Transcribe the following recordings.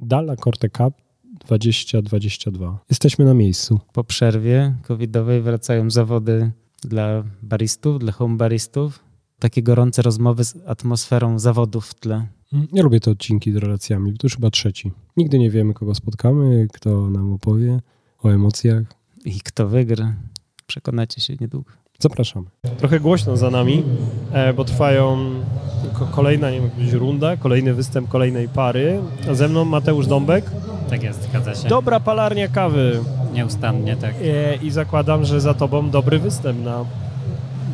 Dalla Corte Cup 2022. Jesteśmy na miejscu. Po przerwie covidowej wracają zawody dla baristów, dla home baristów. Takie gorące rozmowy z atmosferą zawodów w tle. Ja lubię te odcinki z relacjami, to już chyba trzeci. Nigdy nie wiemy, kogo spotkamy, kto nam opowie o emocjach. I kto wygra, przekonacie się niedługo. Zapraszamy. Trochę głośno za nami, e, bo trwają kolejna nie wiem, jakaś runda, kolejny występ kolejnej pary. A ze mną Mateusz Dąbek. Tak jest, zgadza się. Dobra palarnia kawy. Nieustannie, tak. E, I zakładam, że za tobą dobry występ na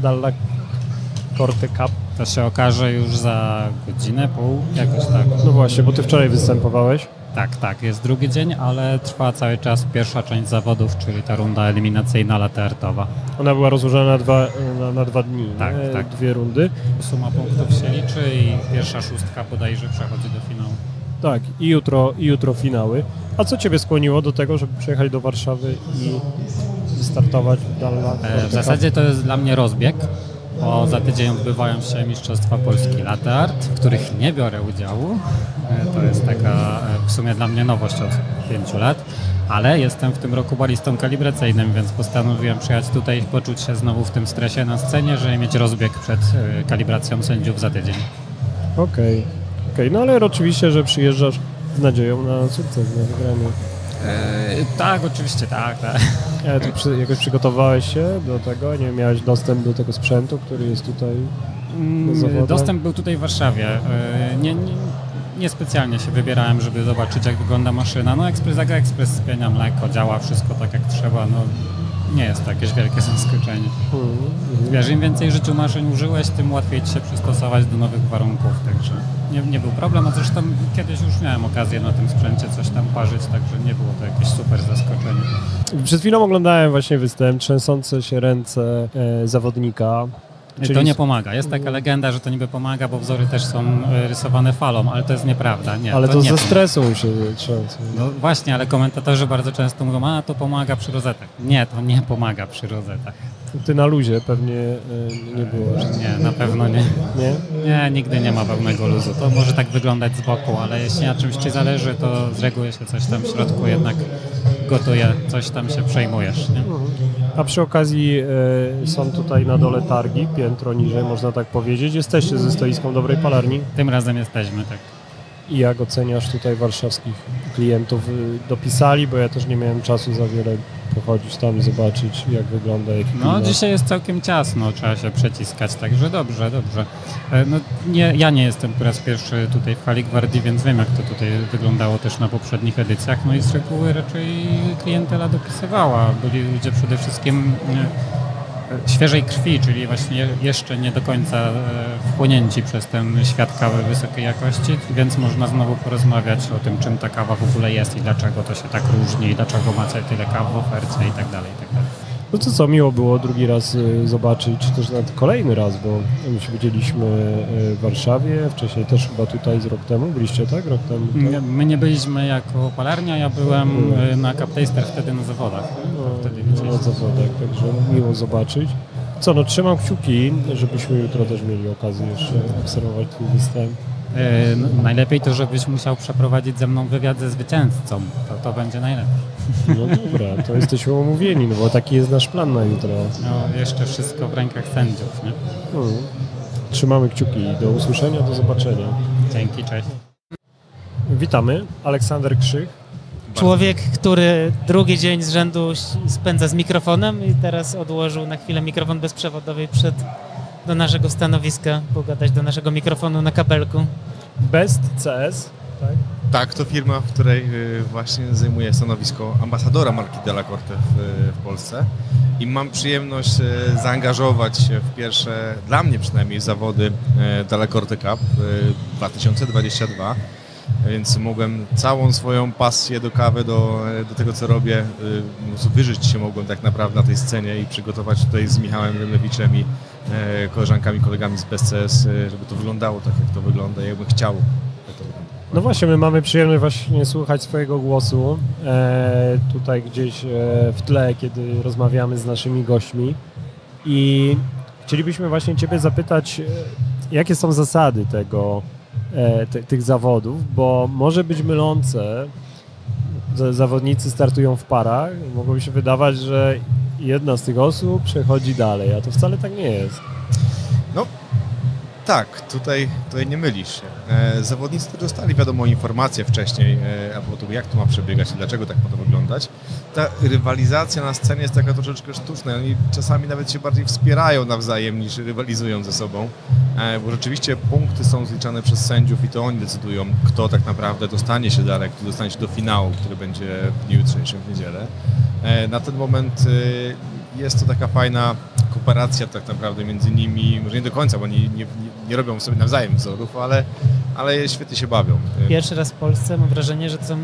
Dalla Corte Cup. To się okaże już za godzinę, pół, jakoś tak. No właśnie, bo ty wczoraj występowałeś. Tak, tak, jest drugi dzień, ale trwa cały czas pierwsza część zawodów, czyli ta runda eliminacyjna lateartowa. Ona była rozłożona na dwa, na, na dwa dni, Tak, nie? tak. dwie rundy. Suma punktów się liczy i pierwsza szóstka bodajże przechodzi do finału. Tak, i jutro, i jutro finały. A co Ciebie skłoniło do tego, żeby przyjechać do Warszawy i wystartować w Dalla? E, W zasadzie to jest dla mnie rozbieg, bo za tydzień odbywają się Mistrzostwa Polski Latte Art, w których nie biorę udziału. E, To jest taka e, w sumie dla mnie nowość od pięciu lat, ale jestem w tym roku balistą kalibracyjnym, więc postanowiłem przyjechać tutaj i poczuć się znowu w tym stresie na scenie, żeby mieć rozbieg przed e, kalibracją sędziów za tydzień. Okej, okej. no ale oczywiście, że przyjeżdżasz z nadzieją na sukces, na wygranie. E, tak, oczywiście, tak, tak. Ale ty przy, jakoś przygotowałeś się do tego? Nie miałeś dostęp do tego sprzętu, który jest tutaj? Mm? Dostęp był tutaj w Warszawie. E, Nie, nie, nie specjalnie się wybierałem, żeby zobaczyć, jak wygląda maszyna. No, ekspres jak ekspres spienia mleko, działa wszystko tak, jak trzeba. No, nie jest to jakieś wielkie zaskoczenie. Wiesz, im więcej życiu maszyn użyłeś, tym łatwiej ci się przystosować do nowych warunków, także nie, nie był problem. A zresztą kiedyś już miałem okazję na tym sprzęcie coś tam parzyć, także nie było to jakieś super zaskoczenie. Przed chwilą oglądałem właśnie występ, trzęsące się ręce e, zawodnika. To nie pomaga. Jest taka legenda, że to niby pomaga, bo wzory też są e, rysowane falą, ale to jest nieprawda. Nie, Ale to, nie ze stresu się trzęsą. No właśnie, ale komentatorzy bardzo często mówią, a to pomaga przy rozetach. Nie, to nie pomaga przy rozetach. Ty na luzie pewnie e, nie byłeś, Nie, na pewno nie. nie? Nie, nigdy nie ma pełnego luzu. To może tak wyglądać z boku, ale jeśli na czymś ci zależy, to z reguły się coś tam w środku jednak gotuje, coś tam się przejmujesz. Nie? A przy okazji e, są tutaj na dole targi, piętro niżej, można tak powiedzieć. Jesteście ze stoiską Dobrej Palarni. Tym razem jesteśmy, tak. I jak oceniasz tutaj warszawskich klientów? Y, Dopisali, bo ja też nie miałem czasu za wiele pochodzić tam, zobaczyć jak wygląda No ekwipunek. dzisiaj jest całkiem ciasno, trzeba się przeciskać, także dobrze, dobrze. E, No, nie, ja nie jestem po raz pierwszy tutaj w Hali Gwardii, więc wiem jak to tutaj wyglądało też na poprzednich edycjach. No i z reguły raczej klientela dopisywała. Byli ludzie przede wszystkim e, świeżej krwi, czyli właśnie jeszcze nie do końca e, wchłonięci przez ten świat kawy wysokiej jakości, więc można znowu porozmawiać o tym, czym ta kawa w ogóle jest i dlaczego to się tak różni i dlaczego ma tyle kaw w ofercie i tak dalej, i tak dalej. No to co, miło było drugi raz y, zobaczyć, czy też nawet kolejny raz, bo my się widzieliśmy y, w Warszawie, wcześniej też chyba tutaj z rok temu. Byliście, tak? Rok temu, Nie, tak? My nie byliśmy jako palarnia, ja byłem y, na Cup Taster wtedy na zawodach. Wtedy No, na zawodach, także miło zobaczyć. Co, no trzymam kciuki, żebyśmy jutro też mieli okazję jeszcze obserwować twój występ. N- Najlepiej to, żebyś musiał przeprowadzić ze mną wywiad ze zwycięzcą. To, to będzie najlepiej. No dobra, to jesteśmy umówieni, no bo taki jest nasz plan na jutro. No, jeszcze wszystko w rękach sędziów, nie? Hmm. Trzymamy kciuki. Do usłyszenia, do zobaczenia. Dzięki, cześć. Witamy, Aleksander Krzych. Człowiek, który drugi dzień z rzędu spędza z mikrofonem i teraz odłożył na chwilę mikrofon bezprzewodowy przed do naszego stanowiska, pogadać do naszego mikrofonu na kabelku. Best CS, tak? Tak, to firma, w której y, właśnie zajmuję stanowisko ambasadora marki Della Corte w, w Polsce i mam przyjemność y, zaangażować się w pierwsze, dla mnie przynajmniej, zawody y, Della Corte Cup y, 2022. Więc mogłem całą swoją pasję do kawy, do, do tego co robię, wyżyć się mogłem tak naprawdę na tej scenie i przygotować tutaj z Michałem Rymlewiczem i koleżankami, kolegami z BSCS, y, żeby to wyglądało tak jak to wygląda, jakbym chciał. No właśnie, my mamy przyjemność właśnie słuchać swojego głosu e, tutaj gdzieś e, w tle, kiedy rozmawiamy z naszymi gośćmi i chcielibyśmy właśnie Ciebie zapytać, e, jakie są zasady tego e, te, tych zawodów, bo może być mylące. Zawodnicy startują w parach i mogło się wydawać, że jedna z tych osób przechodzi dalej, a to wcale tak nie jest. Tak, tutaj, tutaj nie mylisz się. E, zawodnicy też dostali, wiadomo, informacje wcześniej e, a jak to ma przebiegać i dlaczego tak ma to wyglądać. Ta rywalizacja na scenie jest taka troszeczkę sztuczna. Oni czasami nawet się bardziej wspierają nawzajem niż rywalizują ze sobą, e, bo rzeczywiście punkty są zliczane przez sędziów i to oni decydują, kto tak naprawdę dostanie się dalej, kto dostanie się do finału, który będzie w dniu jutrzejszym w niedzielę. Na ten moment jest to taka fajna kooperacja tak naprawdę między nimi, może nie do końca, bo oni nie, nie, nie robią sobie nawzajem wzorów, ale, ale świetnie się bawią. Pierwszy raz w Polsce mam wrażenie, że to są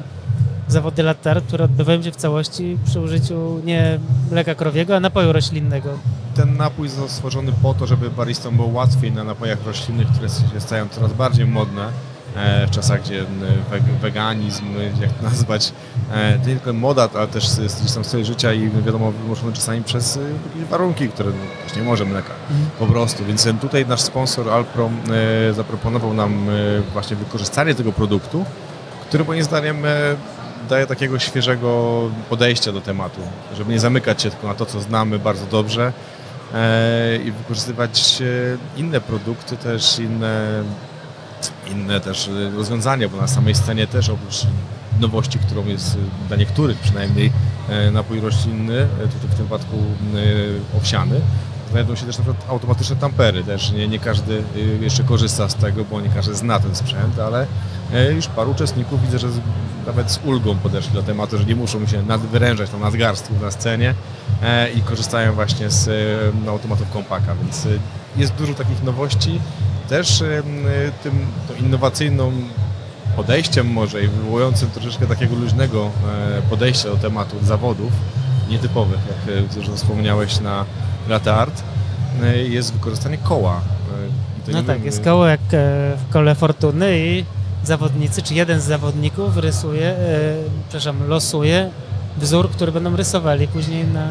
zawody latar, które odbywają się w całości przy użyciu nie mleka krowiego, a napoju roślinnego. Ten napój został stworzony po to, żeby baristom było łatwiej na napojach roślinnych, które się stają coraz bardziej modne w czasach, gdzie e, weg, weganizm, jak to nazwać, e, nie tylko moda, ale też gdzieś tam styl życia i wiadomo, wymuszony czasami przez e, jakieś warunki, które no, też nie może mleka po prostu. Więc e, tutaj nasz sponsor Alpro e, zaproponował nam e, właśnie wykorzystanie tego produktu, który moim zdaniem e, daje takiego świeżego podejścia do tematu, żeby nie zamykać się tylko na to, co znamy bardzo dobrze e, i wykorzystywać e, inne produkty, też inne, inne też e, rozwiązania, bo na samej scenie też oprócz nowości, którą jest e, dla niektórych przynajmniej e, napój roślinny, tutaj w tym wypadku owsiany, znajdą się też na przykład automatyczne tampery. Też nie, nie każdy y, jeszcze korzysta z tego, bo nie każdy zna ten sprzęt, ale y, już paru uczestników widzę, że nawet z ulgą podeszli do tematu, że nie muszą się nadwyrężać tą nadgarstków na scenie e, i korzystają właśnie z e, automatów kompaka, więc y, jest dużo takich nowości. Też y, y, tym innowacyjną podejściem może i wywołującym troszeczkę takiego luźnego podejścia do tematu zawodów nietypowych, jak zresztą wspomniałeś na Latte Art, e, jest wykorzystanie koła. E, No tak, jest koło jak e, w kole fortuny i zawodnicy, czy jeden z zawodników rysuje, przepraszam, losuje wzór, który będą rysowali później na,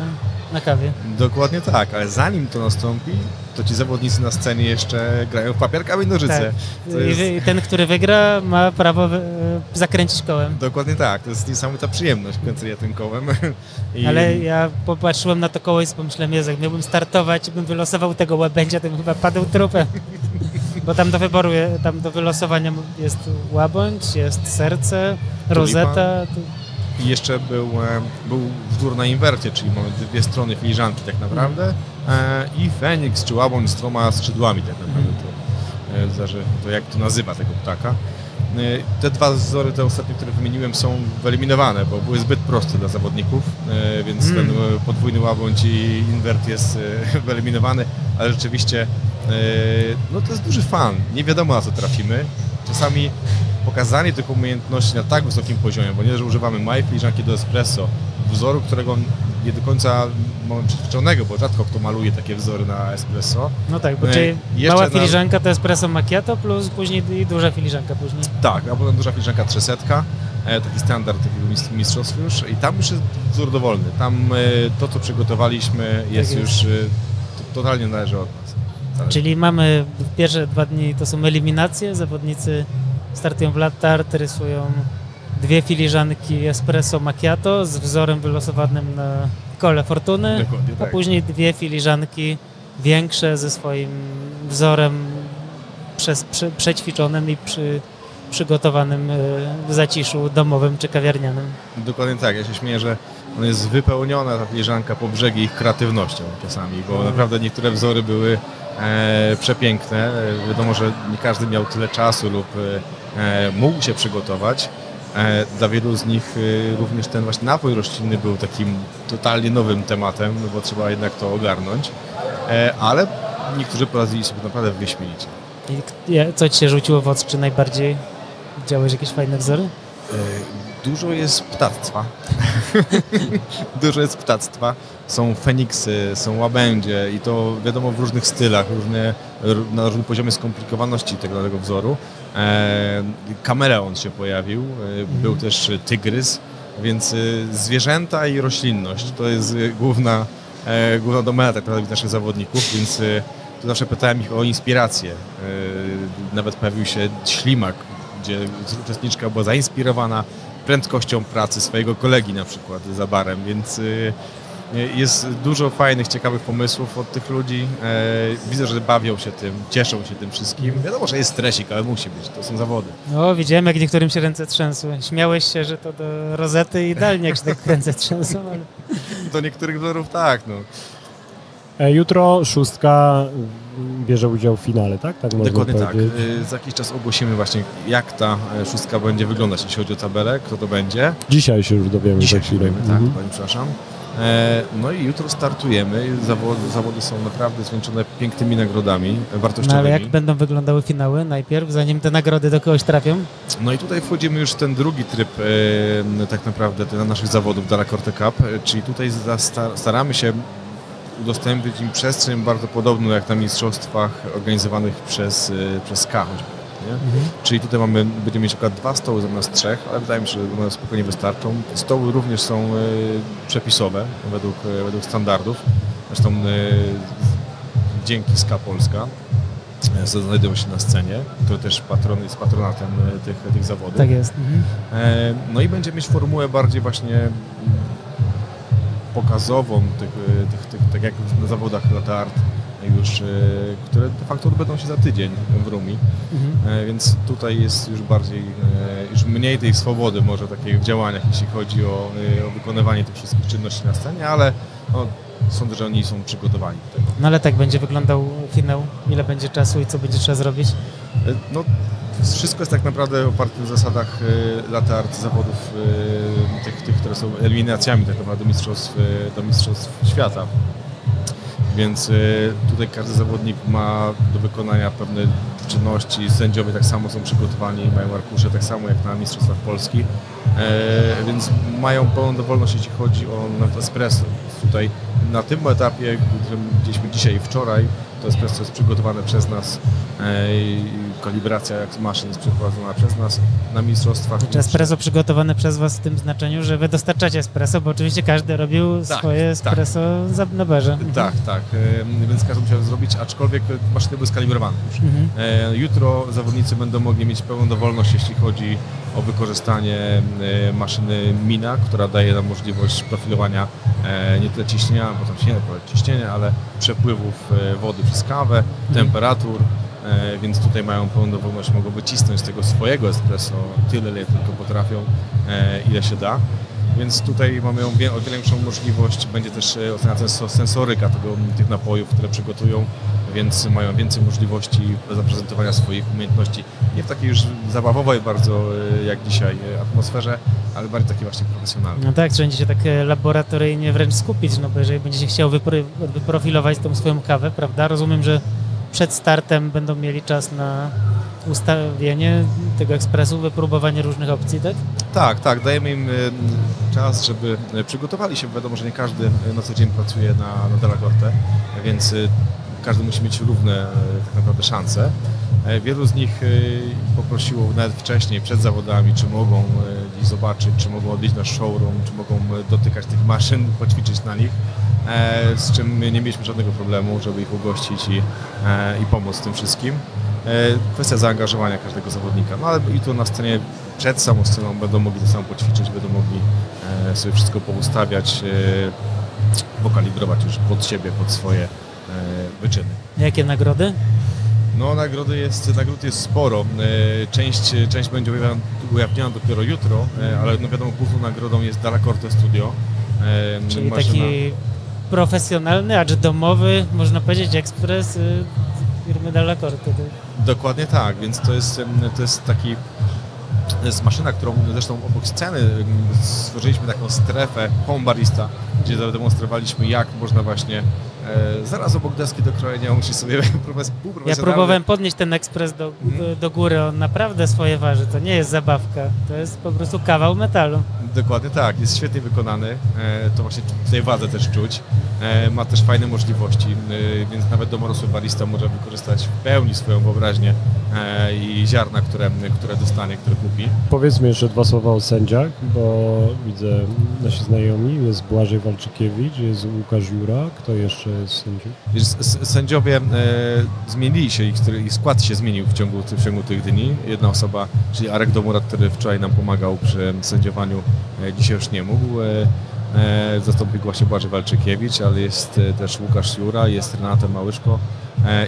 na kawie. Dokładnie tak, ale zanim to nastąpi, to ci zawodnicy na scenie jeszcze grają w papier, kamień, nożyce. Tak. Jest- ten, który wygra, ma prawo e, zakręcić kołem. Dokładnie tak, to jest niesamowita przyjemność kręcenia tym kołem. I Ale ja popatrzyłem na to koło i pomyślałem, Jezu, jak miałbym startować bym wylosował tego łabędzia, to bym chyba padł trupem. Bo tam do wyboru, tam do wylosowania jest łabędź, jest serce, rozeta. I jeszcze był, e, był wzór na inwercie, czyli mamy dwie strony filiżanki tak naprawdę e, i Feniks czy łabądź z troma skrzydłami tak naprawdę. To, e, zależy to jak to nazywa tego ptaka. Te dwa wzory, te ostatnie, które wymieniłem są wyeliminowane, bo były zbyt proste dla zawodników, więc Mm. ten podwójny łabądź i inwert jest wyeliminowany, ale rzeczywiście no to jest duży fan. Nie wiadomo na co trafimy. Czasami pokazanie tych umiejętności na tak wysokim poziomie, bo nie, że używamy małej filiżanki do espresso, wzoru, którego nie do końca mamy przyzwyczajonego, bo rzadko kto maluje takie wzory na espresso. No tak, bo E, czyli mała na- filiżanka to espresso macchiato plus później duża filiżanka później. Tak, a potem duża filiżanka 300, e, taki standard takiego mistrzostw już i tam już jest wzór dowolny. Tam e, to, co przygotowaliśmy jest, jest. już to, totalnie należy od nas. Zależy. Czyli mamy pierwsze dwa dni to są eliminacje, zawodnicy startują w latart, rysują dwie filiżanki espresso macchiato z wzorem wylosowanym na kole fortuny, Dokładnie a tak. później dwie filiżanki większe ze swoim wzorem przez, prze, przećwiczonym i przy, przygotowanym e, w zaciszu domowym czy kawiarnianym. Dokładnie tak. Ja się śmieję, że on jest wypełniona ta filiżanka po brzegi ich kreatywnością czasami, bo naprawdę niektóre wzory były e, przepiękne. E, wiadomo, że nie każdy miał tyle czasu lub e, mógł się przygotować. E, dla wielu z nich e, również ten właśnie napój roślinny był takim totalnie nowym tematem, no bo trzeba jednak to ogarnąć. E, ale niektórzy poradzili sobie naprawdę wyśmienicie. Co ci się rzuciło w oczy, czy najbardziej widziałeś jakieś fajne wzory? E, Dużo jest ptactwa. Dużo jest ptactwa. Są feniksy, są łabędzie i to wiadomo w różnych stylach, różne, na różnym poziomie skomplikowaności tego danego wzoru. E, kameleon się pojawił, e, był też tygrys, więc e, zwierzęta i roślinność to jest e, główna, e, główna domena tak naprawdę naszych zawodników, więc e, to zawsze pytałem ich o inspirację. E, Nawet pojawił się ślimak, gdzie uczestniczka była zainspirowana prędkością pracy swojego kolegi na przykład za barem, więc jest dużo fajnych, ciekawych pomysłów od tych ludzi. E, Widzę, że bawią się tym, cieszą się tym wszystkim. Wiadomo, że jest stresik, ale musi być, to są zawody. No, widziałem, jak niektórym się ręce trzęsły. Śmiałeś się, że to do rozety idealnie, jak się tak ręce trzęsą, ale... Do niektórych wzorów tak, no. E, Jutro szóstka bierze udział w finale, tak? Tak Dokładnie tak. powiedzieć. Y, Za jakiś czas ogłosimy właśnie, jak ta e, szóstka będzie wyglądać, jeśli chodzi o tabelę, kto to będzie. Dzisiaj się już dowiemy Dzisiaj się dowiemy, tak, Mhm. pani przepraszam. E, No i jutro startujemy. Zawody, zawody są naprawdę zwieńczone pięknymi nagrodami No, ale wartościowymi. jak będą wyglądały finały najpierw, zanim te nagrody do kogoś trafią? No i tutaj wchodzimy już w ten drugi tryb e, tak naprawdę te- naszych zawodów Dalacorte Cup, e, czyli tutaj staramy się udostępnić im przestrzeń bardzo podobną jak na mistrzostwach organizowanych przez, przez K nie? Czyli tutaj mamy, będziemy mieć akurat dwa stoły zamiast trzech, ale wydaje mi się, że one spokojnie wystarczą. Stoły również są e, przepisowe według, e, według standardów. Zresztą e, dzięki SKA Polska znajdują się na scenie, który też patron, jest patronatem tych, tych zawodów. Tak jest. Mhm. E, No i będzie mieć formułę bardziej właśnie pokazową, tych, tych, tych, tak jak na zawodach lat art już, e, które de facto odbędą się za tydzień w Rumi. Mhm. E, Więc tutaj jest już bardziej, e, już mniej tej swobody może takiej w działaniach, jeśli chodzi o, o wykonywanie tych wszystkich czynności na scenie, ale no, sądzę, że oni są przygotowani do tego. No ale tak będzie wyglądał finał, ile będzie czasu i co będzie trzeba zrobić? No, wszystko jest tak naprawdę oparte na zasadach e, lat art zawodów tych, tych, które są eliminacjami tak naprawdę mistrzostw, do mistrzostw świata. Więc e, tutaj każdy zawodnik ma do wykonania pewne czynności. Sędziowie tak samo są przygotowani, mają arkusze tak samo jak na Mistrzostwach Polski. E, więc mają pełną dowolność, jeśli chodzi o nawet espresso. Tutaj na tym etapie, którym gdzieśmy dzisiaj i wczoraj, to espresso jest przygotowane przez nas e, kalibracja jak maszyn jest przeprowadzona przez nas na mistrzostwach. Czy espresso przygotowane przez Was w tym znaczeniu, że Wy dostarczacie espresso, bo oczywiście każdy robił Tak, swoje tak. espresso za- na barze. Tak, tak. e, Więc każdy musiał zrobić, aczkolwiek maszyny były skalibrowane już. Mhm. E, Jutro zawodnicy będą mogli mieć pełną dowolność, jeśli chodzi o wykorzystanie e, maszyny Mina, która daje nam możliwość profilowania e, nie tyle ciśnienia, bo tam się nie ciśnienia, ale przepływów e, wody przez kawę, temperatur, e, więc tutaj mają pełną dowolność, mogą wycisnąć z tego swojego espresso tyle, ile tylko potrafią, e, ile się da. Więc tutaj mamy o wie- o wiele większą możliwość, będzie też e, sens- sensoryka tego, tych napojów, które przygotują, więc mają więcej możliwości zaprezentowania swoich umiejętności. Nie w takiej już zabawowej bardzo e, jak dzisiaj e, atmosferze, ale bardziej takiej właśnie profesjonalnej. No tak, trzeba się tak e, laboratoryjnie wręcz skupić, no bo jeżeli będzie się chciał wypro- wyprofilować tą swoją kawę, prawda? Rozumiem, że przed startem będą mieli czas na ustawienie tego ekspresu, wypróbowanie różnych opcji, tak? Tak, tak, dajemy im e, czas, żeby e, przygotowali się. Wiadomo, że nie każdy e, na co dzień pracuje na, na Delacorte, więc każdy musi mieć równe tak naprawdę szanse. Wielu z nich poprosiło nawet wcześniej, przed zawodami, czy mogą gdzieś zobaczyć, czy mogą odwiedzić nasz showroom, czy mogą dotykać tych maszyn, poćwiczyć na nich, z czym nie mieliśmy żadnego problemu, żeby ich ugościć i, e, i pomóc tym wszystkim. E, Kwestia zaangażowania każdego zawodnika. No ale i tu na scenie, przed samą sceną będą mogli to samo poćwiczyć, będą mogli e, sobie wszystko poustawiać, e, pokalibrować już pod siebie, pod swoje e, wyczyny. Jakie nagrody? No nagrody jest, nagród jest sporo. E, Część, część będzie ujawniona, ujawniona dopiero jutro, e, ale no wiadomo, główną nagrodą jest Dalacorte Studio. E, Czyli maszyna- taki profesjonalny, acz domowy, można powiedzieć, ekspres y, firmy Delacorte. tak? Dokładnie tak, więc to jest, to jest taki to jest maszyna, którą zresztą obok sceny stworzyliśmy taką strefę home barista, gdzie zademonstrowaliśmy jak można właśnie zaraz obok deski do krojenia musisz sobie profes- Ja próbowałem podnieść ten ekspres do, do, do góry, on naprawdę swoje waży, to nie jest zabawka, to jest po prostu kawał metalu. Dokładnie tak, jest świetnie wykonany, e, to właśnie w tej wadze też czuć. E, Ma też fajne możliwości, e, więc nawet domorosły barista może wykorzystać w pełni swoją wyobraźnię e, i ziarna, które, które dostanie, które kupi. Powiedzmy jeszcze dwa słowa o sędziach, bo widzę nasi znajomi, jest Błażej Walczykiewicz, jest Łukasz Jura, kto jeszcze sędziów? Sędziowie e, zmienili się, ich, ich skład się zmienił w ciągu, w ciągu tych dni. Jedna osoba, czyli Arek Domurat, który wczoraj nam pomagał przy sędziowaniu, e, dzisiaj już nie mógł. E, e, zastąpił właśnie Błażej Walczykiewicz, ale jest e, też Łukasz Jura, jest Renata Małyszko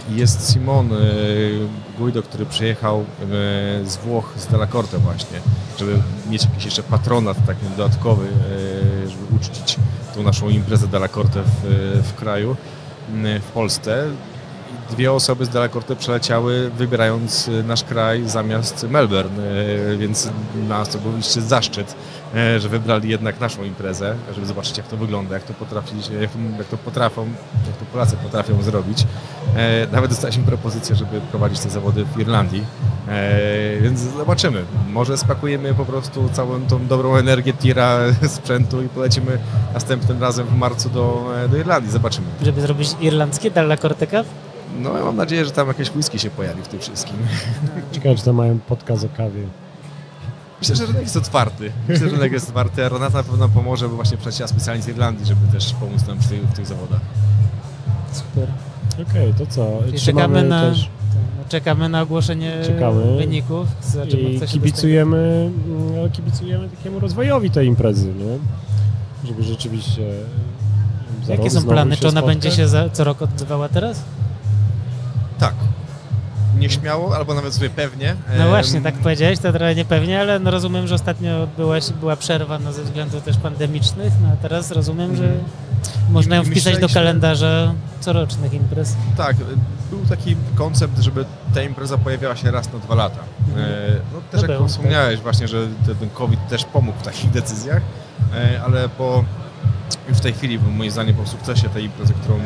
jest Simon e, Guido, który przyjechał e, z Włoch, z Delacorte właśnie, żeby mieć jakiś jeszcze patronat taki dodatkowy, e, żeby uczcić tą naszą imprezę Delacorte w, w kraju, w Polsce. Dwie osoby z Delacorte przeleciały wybierając e, nasz kraj zamiast Melbourne, e, więc nas to był oczywiście zaszczyt, e, że wybrali jednak naszą imprezę, żeby zobaczyć jak to wygląda, jak to, potrafi, jak to, potrafią, jak to Polacy potrafią zrobić. Nawet dostaliśmy propozycję, żeby prowadzić te zawody w Irlandii, więc zobaczymy. Może spakujemy po prostu całą tą dobrą energię tira sprzętu i polecimy następnym razem w marcu do, e, do Irlandii. Zobaczymy. Żeby zrobić irlandzkie Dalla Corte Cup? No ja mam nadzieję, że tam jakieś whisky się pojawi w tym wszystkim. Ciekawe, czy tam mają podcast o kawie. Myślę, że rynek jest otwarty. Myślę, że rynek jest otwarty, a Renata na pewno pomoże, bo właśnie przyleciała specjalnie z Irlandii, żeby też pomóc nam w tych, w tych zawodach. Super. Okej, to co? Czekamy na, też czekamy na ogłoszenie Czekamy. wyników. Zobaczymy, i kibicujemy, no, kibicujemy takiemu rozwojowi tej imprezy, nie? Żeby rzeczywiście. Jakie rok są plany? Czy ona spotkać. będzie się za, co roku odbywała teraz? Tak. Nieśmiało, albo nawet sobie pewnie. No właśnie, tak powiedziałeś, to trochę niepewnie, ale no rozumiem, że ostatnio się, była przerwa no, ze względów też pandemicznych, no a teraz rozumiem, że Mhm. można ją wpisać do kalendarza corocznych imprez. Tak, był taki koncept, żeby ta impreza pojawiała się raz na dwa lata. Mhm. E, No, też No jak był, wspomniałeś właśnie, że te- ten COVID też pomógł w takich decyzjach, e, ale po w tej chwili, moim zdaniem, po sukcesie tej imprezy, którą e,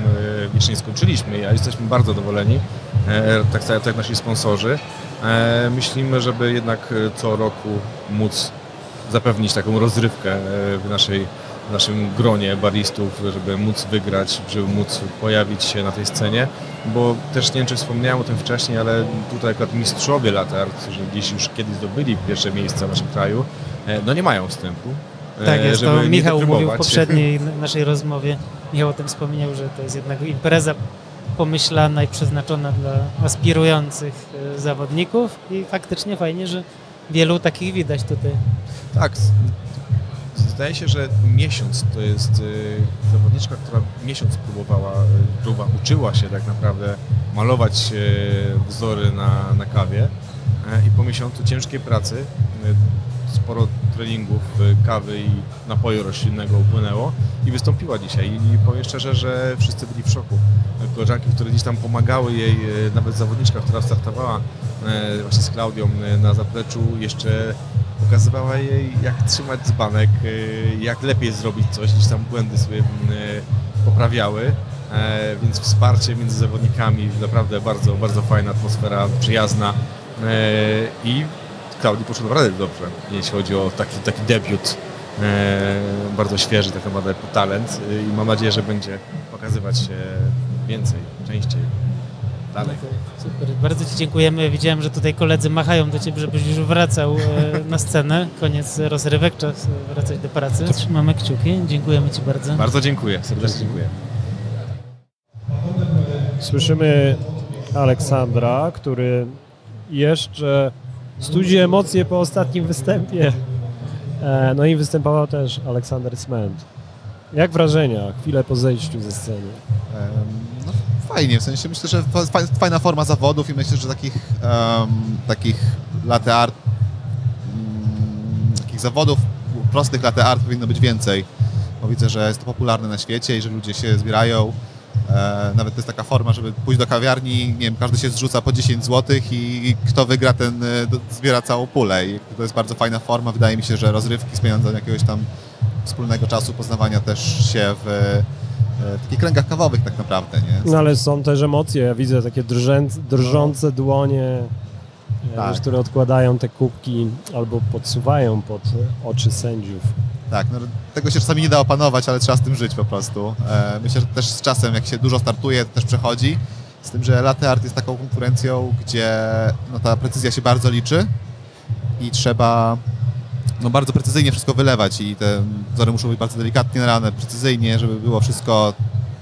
wiecznie skończyliśmy, ja jesteśmy bardzo zadowoleni, e, tak samo jak nasi sponsorzy. E, Myślimy, żeby jednak e, co roku móc zapewnić taką rozrywkę e, w naszej w naszym gronie baristów, żeby móc wygrać, żeby móc pojawić się na tej scenie, bo też nie wiem, czy wspomniałem o tym wcześniej, ale tutaj akurat mistrzowie latar, którzy gdzieś już kiedyś zdobyli pierwsze miejsca w naszym kraju, e, no nie mają wstępu. E, Tak jest, to nie Michał mówił w poprzedniej naszej rozmowie. Michał o tym wspominał, że to jest jednak impreza pomyślana i przeznaczona dla aspirujących e, zawodników i faktycznie fajnie, że wielu takich widać tutaj. Tak. Zdaje się, że miesiąc to jest y, zawodniczka, która miesiąc próbowała, próba, uczyła się tak naprawdę malować wzory na, na kawie e, i po miesiącu ciężkiej pracy, sporo treningów, y, kawy i napoju roślinnego upłynęło i wystąpiła dzisiaj. I powiem szczerze, że wszyscy byli w szoku. Koleżanki, które gdzieś tam pomagały jej, y, nawet zawodniczka, która startowała e, właśnie z Klaudią y, na zapleczu, jeszcze pokazywała jej, jak trzymać dzbanek, y, jak lepiej zrobić coś, gdzieś tam błędy sobie y, poprawiały. E, Więc wsparcie między zawodnikami, naprawdę bardzo, bardzo fajna atmosfera, przyjazna. E, I Klaudii poszło naprawdę dobrze, jeśli chodzi o taki, taki debiut. E, Bardzo świeży, tak naprawdę talent i mam nadzieję, że będzie pokazywać się więcej, częściej, dalej. Super, bardzo Ci dziękujemy. Widziałem, że tutaj koledzy machają do Ciebie, żebyś już wracał e, na scenę. Koniec rozrywek, czas wracać do pracy. Trzymamy kciuki. Dziękujemy Ci bardzo. Bardzo dziękuję, serdecznie dziękuję. Słyszymy Aleksandra, który jeszcze studzi emocje po ostatnim występie. E, No i występował też Aleksander Sment. Jak wrażenia, chwilę po zejściu ze sceny? No, fajnie, w sensie myślę, że fa- fa- fajna forma zawodów i myślę, że takich, em, takich latte art, mm, takich zawodów prostych latte art powinno być więcej, bo widzę, że jest to popularne na świecie i że ludzie się zbierają. E, nawet to jest taka forma, żeby pójść do kawiarni, nie wiem, każdy się zrzuca po 10 zł i kto wygra, ten e, zbiera całą pulę i to jest bardzo fajna forma. Wydaje mi się, że rozrywki, spędzania jakiegoś tam wspólnego czasu, poznawania też się w e, takich kręgach kawowych tak naprawdę, nie? No ale są też emocje, ja widzę takie drżące dłonie, e, Tak. które odkładają te kubki albo podsuwają pod oczy sędziów. Tak, no, tego się czasami nie da opanować, ale trzeba z tym żyć po prostu. E, myślę, że też z czasem, jak się dużo startuje, to też przechodzi. Z tym, że latte art jest taką konkurencją, gdzie no, ta precyzja się bardzo liczy i trzeba no, bardzo precyzyjnie wszystko wylewać i te wzory muszą być bardzo delikatnie nalane, precyzyjnie, żeby było wszystko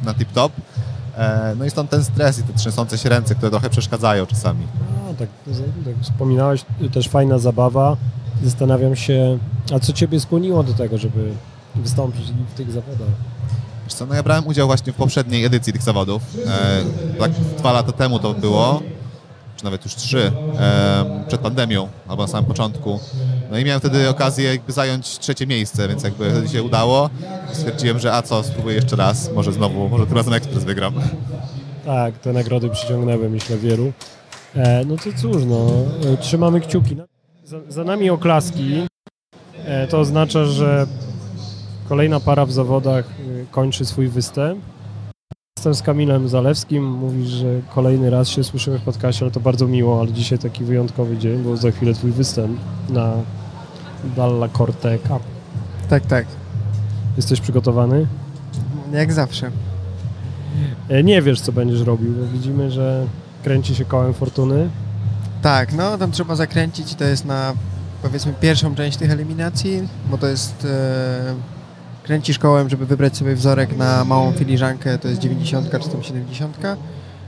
na tip-top. E, no i stąd ten stres i te trzęsące się ręce, które trochę przeszkadzają czasami. No, tak, tak wspominałeś, też fajna zabawa. Zastanawiam się, a co ciebie skłoniło do tego, żeby wystąpić w tych zawodach? Wiesz co, no ja brałem udział właśnie w poprzedniej edycji tych zawodów. E, tak dwa lata temu to było, czy nawet już trzy, e, przed pandemią, albo na samym początku. No i miałem wtedy okazję jakby zająć trzecie miejsce, więc jakby wtedy się udało. Stwierdziłem, że a co, spróbuję jeszcze raz, może znowu, może tym razem ekspres wygram. Tak, te nagrody przyciągnęły, myślę, wielu. E, no to cóż, no, trzymamy kciuki. Za, za nami oklaski. E, to oznacza, że kolejna para w zawodach e, kończy swój występ. Jestem z Kamilem Zalewskim. Mówisz, że kolejny raz się słyszymy w podcastie, ale to bardzo miło, ale dzisiaj taki wyjątkowy dzień, bo za chwilę twój występ na Dalla Corte Cup. Tak, tak. Jesteś przygotowany? Jak zawsze. E, nie wiesz, co będziesz robił, bo widzimy, że kręci się kołem fortuny. Tak, no tam trzeba zakręcić. To jest na powiedzmy pierwszą część tych eliminacji, bo to jest. E, kręcisz kołem, żeby wybrać sobie wzorek na małą filiżankę, to jest 90 czy tam 70.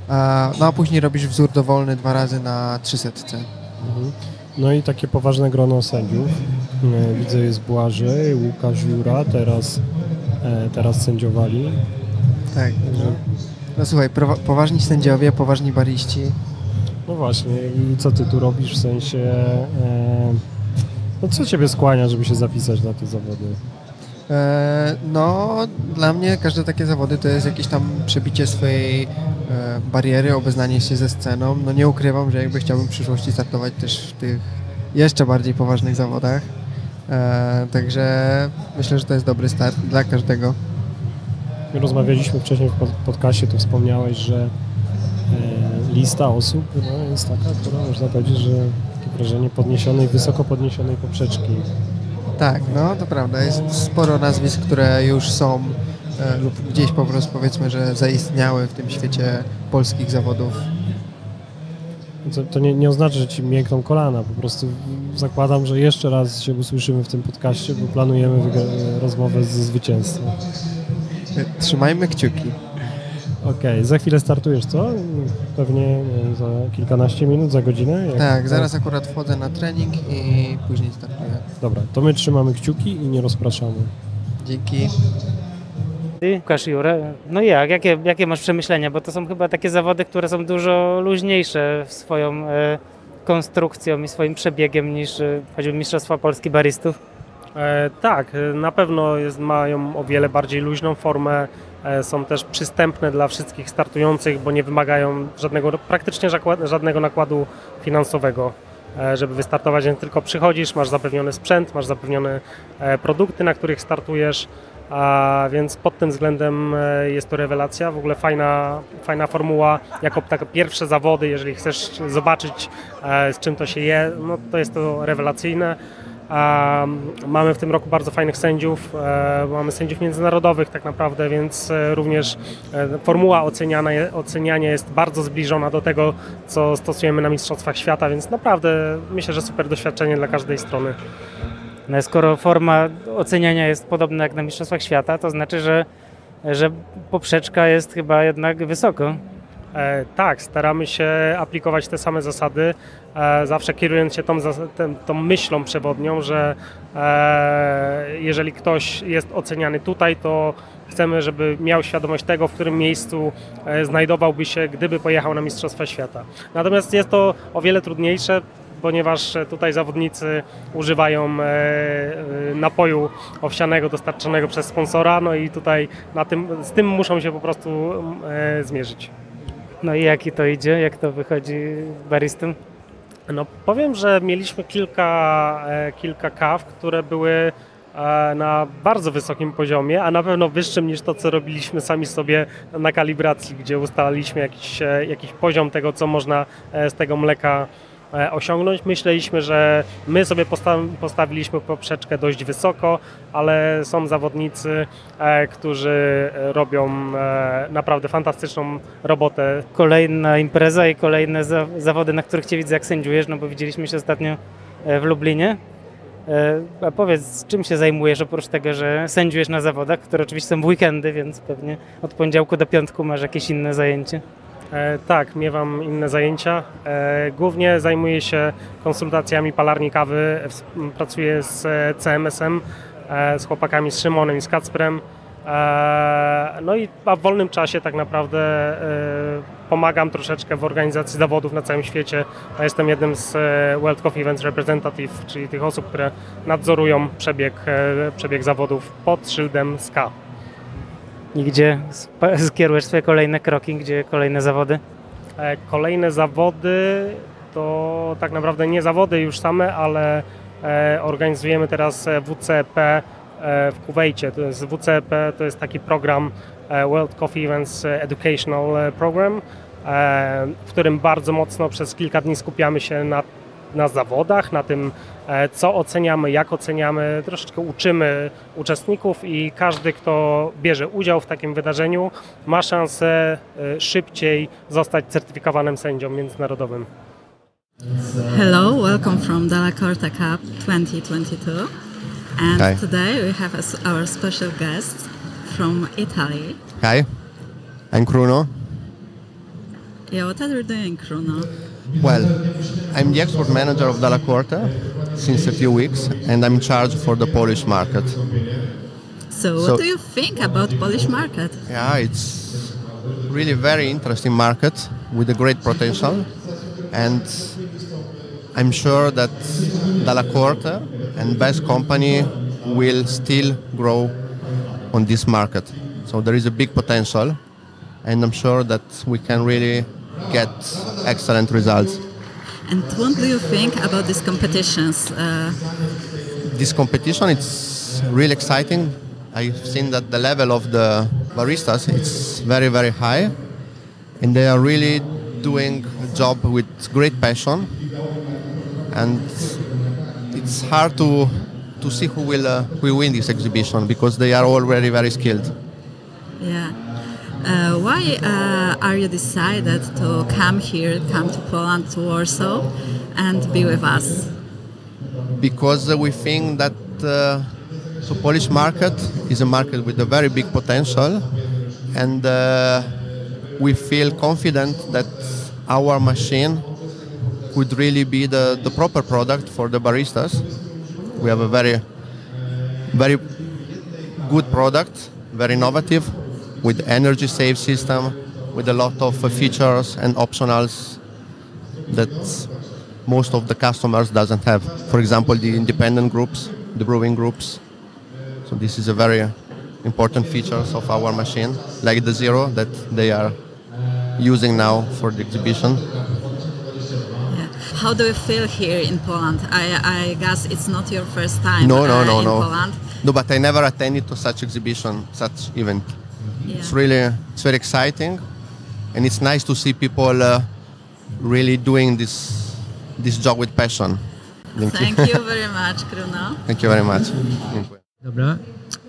A, no a później robisz wzór dowolny dwa razy na 300. Mhm. No i takie poważne grono sędziów. E, Widzę jest Błażej, Łukasz Jura, teraz, e, teraz sędziowali. Tak. No, no słuchaj, poważni sędziowie, poważni bariści. No właśnie, i co ty tu robisz w sensie... E, no co ciebie skłania, żeby się zapisać na te zawody? E, no, dla mnie każde takie zawody to jest jakieś tam przebicie swojej e, bariery, obeznanie się ze sceną. No nie ukrywam, że jakby chciałbym w przyszłości startować też w tych jeszcze bardziej poważnych zawodach. E, także myślę, że to jest dobry start dla każdego. Rozmawialiśmy wcześniej w pod- podcastie, tu wspomniałeś, że e, lista osób no, jest taka, która można powiedzieć, że takie wrażenie podniesionej, wysoko podniesionej poprzeczki. Tak, no to prawda. Jest sporo nazwisk, które już są e, lub gdzieś po prostu powiedzmy, że zaistniały w tym świecie polskich zawodów. To, to nie, nie oznacza, że ci miękną kolana, po prostu zakładam, że jeszcze raz się usłyszymy w tym podcaście, bo planujemy rozmowę ze zwycięzcą. Trzymajmy kciuki. Okej, za chwilę startujesz, co? Pewnie wiem, za kilkanaście minut, za godzinę? Jak- Tak, zaraz akurat wchodzę na trening i później startuję. Dobra, to my trzymamy kciuki i nie rozpraszamy. Dzięki. Ty, Łukasz Jurę, no jak? Jakie, jakie masz przemyślenia? Bo to są chyba takie zawody, które są dużo luźniejsze w swoją e, konstrukcją i swoim przebiegiem niż e, choćby Mistrzostwa Polski Baristów. E, tak, na pewno jest, mają o wiele bardziej luźną formę, są też przystępne dla wszystkich startujących, bo nie wymagają żadnego, praktycznie żadnego nakładu finansowego, e, żeby wystartować, więc tylko przychodzisz, masz zapewniony sprzęt, masz zapewnione e, produkty, na których startujesz, a więc pod tym względem e, jest to rewelacja, w ogóle fajna, fajna formuła, jako takie pierwsze zawody, jeżeli chcesz zobaczyć e, z czym to się je, no to jest to rewelacyjne. A mamy w tym roku bardzo fajnych sędziów, e, mamy sędziów międzynarodowych tak naprawdę, więc e, również e, formuła oceniana, oceniania jest bardzo zbliżona do tego, co stosujemy na Mistrzostwach Świata, więc naprawdę myślę, że super doświadczenie dla każdej strony. No, skoro forma oceniania jest podobna jak na Mistrzostwach Świata, to znaczy, że, że poprzeczka jest chyba jednak wysoko. E, tak, staramy się aplikować te same zasady, e, zawsze kierując się tą, tą myślą przewodnią, że e, jeżeli ktoś jest oceniany tutaj, to chcemy, żeby miał świadomość tego, w którym miejscu znajdowałby się, gdyby pojechał na Mistrzostwa Świata. Natomiast jest to o wiele trudniejsze, ponieważ tutaj zawodnicy używają napoju owsianego dostarczonego przez sponsora, no i tutaj na tym, z tym muszą się po prostu zmierzyć. No i jaki to idzie? Jak to wychodzi baristą? No powiem, że mieliśmy kilka, e, kilka kaw, które były e, na bardzo wysokim poziomie, a na pewno wyższym niż to, co robiliśmy sami sobie na kalibracji, gdzie ustaliliśmy jakiś, e, jakiś poziom tego, co można z tego mleka osiągnąć. Myśleliśmy, że my sobie posta- postawiliśmy poprzeczkę dość wysoko, ale są zawodnicy, e, którzy e, robią e, naprawdę fantastyczną robotę Kolejna impreza i kolejne za, zawody, na których Cię widzę jak sędziujesz, no bo widzieliśmy się ostatnio e, w Lublinie. E, A powiedz, czym się zajmujesz oprócz tego, że sędziujesz na zawodach, które oczywiście są w weekendy, więc pewnie od poniedziałku do piątku masz jakieś inne zajęcie. E, tak, miewam inne zajęcia. E, głównie zajmuję się konsultacjami palarni kawy. Pracuję z e, CMS-em, e, z chłopakami z Szymonem i z Kacprem. E, no i w wolnym czasie tak naprawdę e, pomagam troszeczkę w organizacji zawodów na całym świecie. Jestem jednym z World Coffee Events Representative, czyli tych osób, które nadzorują przebieg, przebieg zawodów pod szyldem SKA. I gdzie skierujesz swoje kolejne kroki, gdzie kolejne zawody? E, Kolejne zawody to tak naprawdę nie zawody już same, ale e, organizujemy teraz e, WCP w Kuwejcie. To jest WCP to jest taki program World Coffee Events Educational Program, w którym bardzo mocno przez kilka dni skupiamy się na, na zawodach, na tym, e, co oceniamy, jak oceniamy. Troszeczkę uczymy uczestników i każdy, kto bierze udział w takim wydarzeniu, ma szansę e, szybciej zostać certyfikowanym sędzią międzynarodowym. Hello, welcome from Della Corta Cup 2022. And Hi. today we have as our special guest from Italy. Hi, I'm Kruno. Yeah, what are you doing, Bruno? Well, I'm the export manager of Dalla Corte since a few weeks, and I'm in charge for the Polish market. So, what do you think about Polish market? Yeah, it's really very interesting market with a great potential, and I'm sure that Dalla Corte and Best Company will still grow on this market. So there is a big potential, and I'm sure that we can really get excellent results. And what do you think about these competitions? Uh, this competition it's really exciting i've seen that the level of the baristas it's very very high and they are really doing a job with great passion and it's hard to to see who will uh, who will win this exhibition because they are all very very skilled yeah. Uh, why uh, are you decided to come here, come to Poland, to Warsaw, and be with us? because uh, we think that uh, the Polish market is a market with a very big potential, and uh, we feel confident that our machine could really be the, the proper product for the baristas. We have a very, very good product, very innovative, with energy save system, with a lot of uh, features and optionals that most of the customers doesn't have. For example, the independent groups, the brewing groups. So this is a very important features of our machine, like the zero that they are using now for the exhibition. Yeah. How do you feel here in Poland? I, I guess it's not your first time No, no, uh, no, in no. Poland. No, but I never attended to such exhibition, such event. Yeah. It's really, it's very exciting, and it's nice to see people uh, really doing this this job with passion. Thank you. Thank you very much, Bruno. Thank you very much. Dziękuję. Dobra.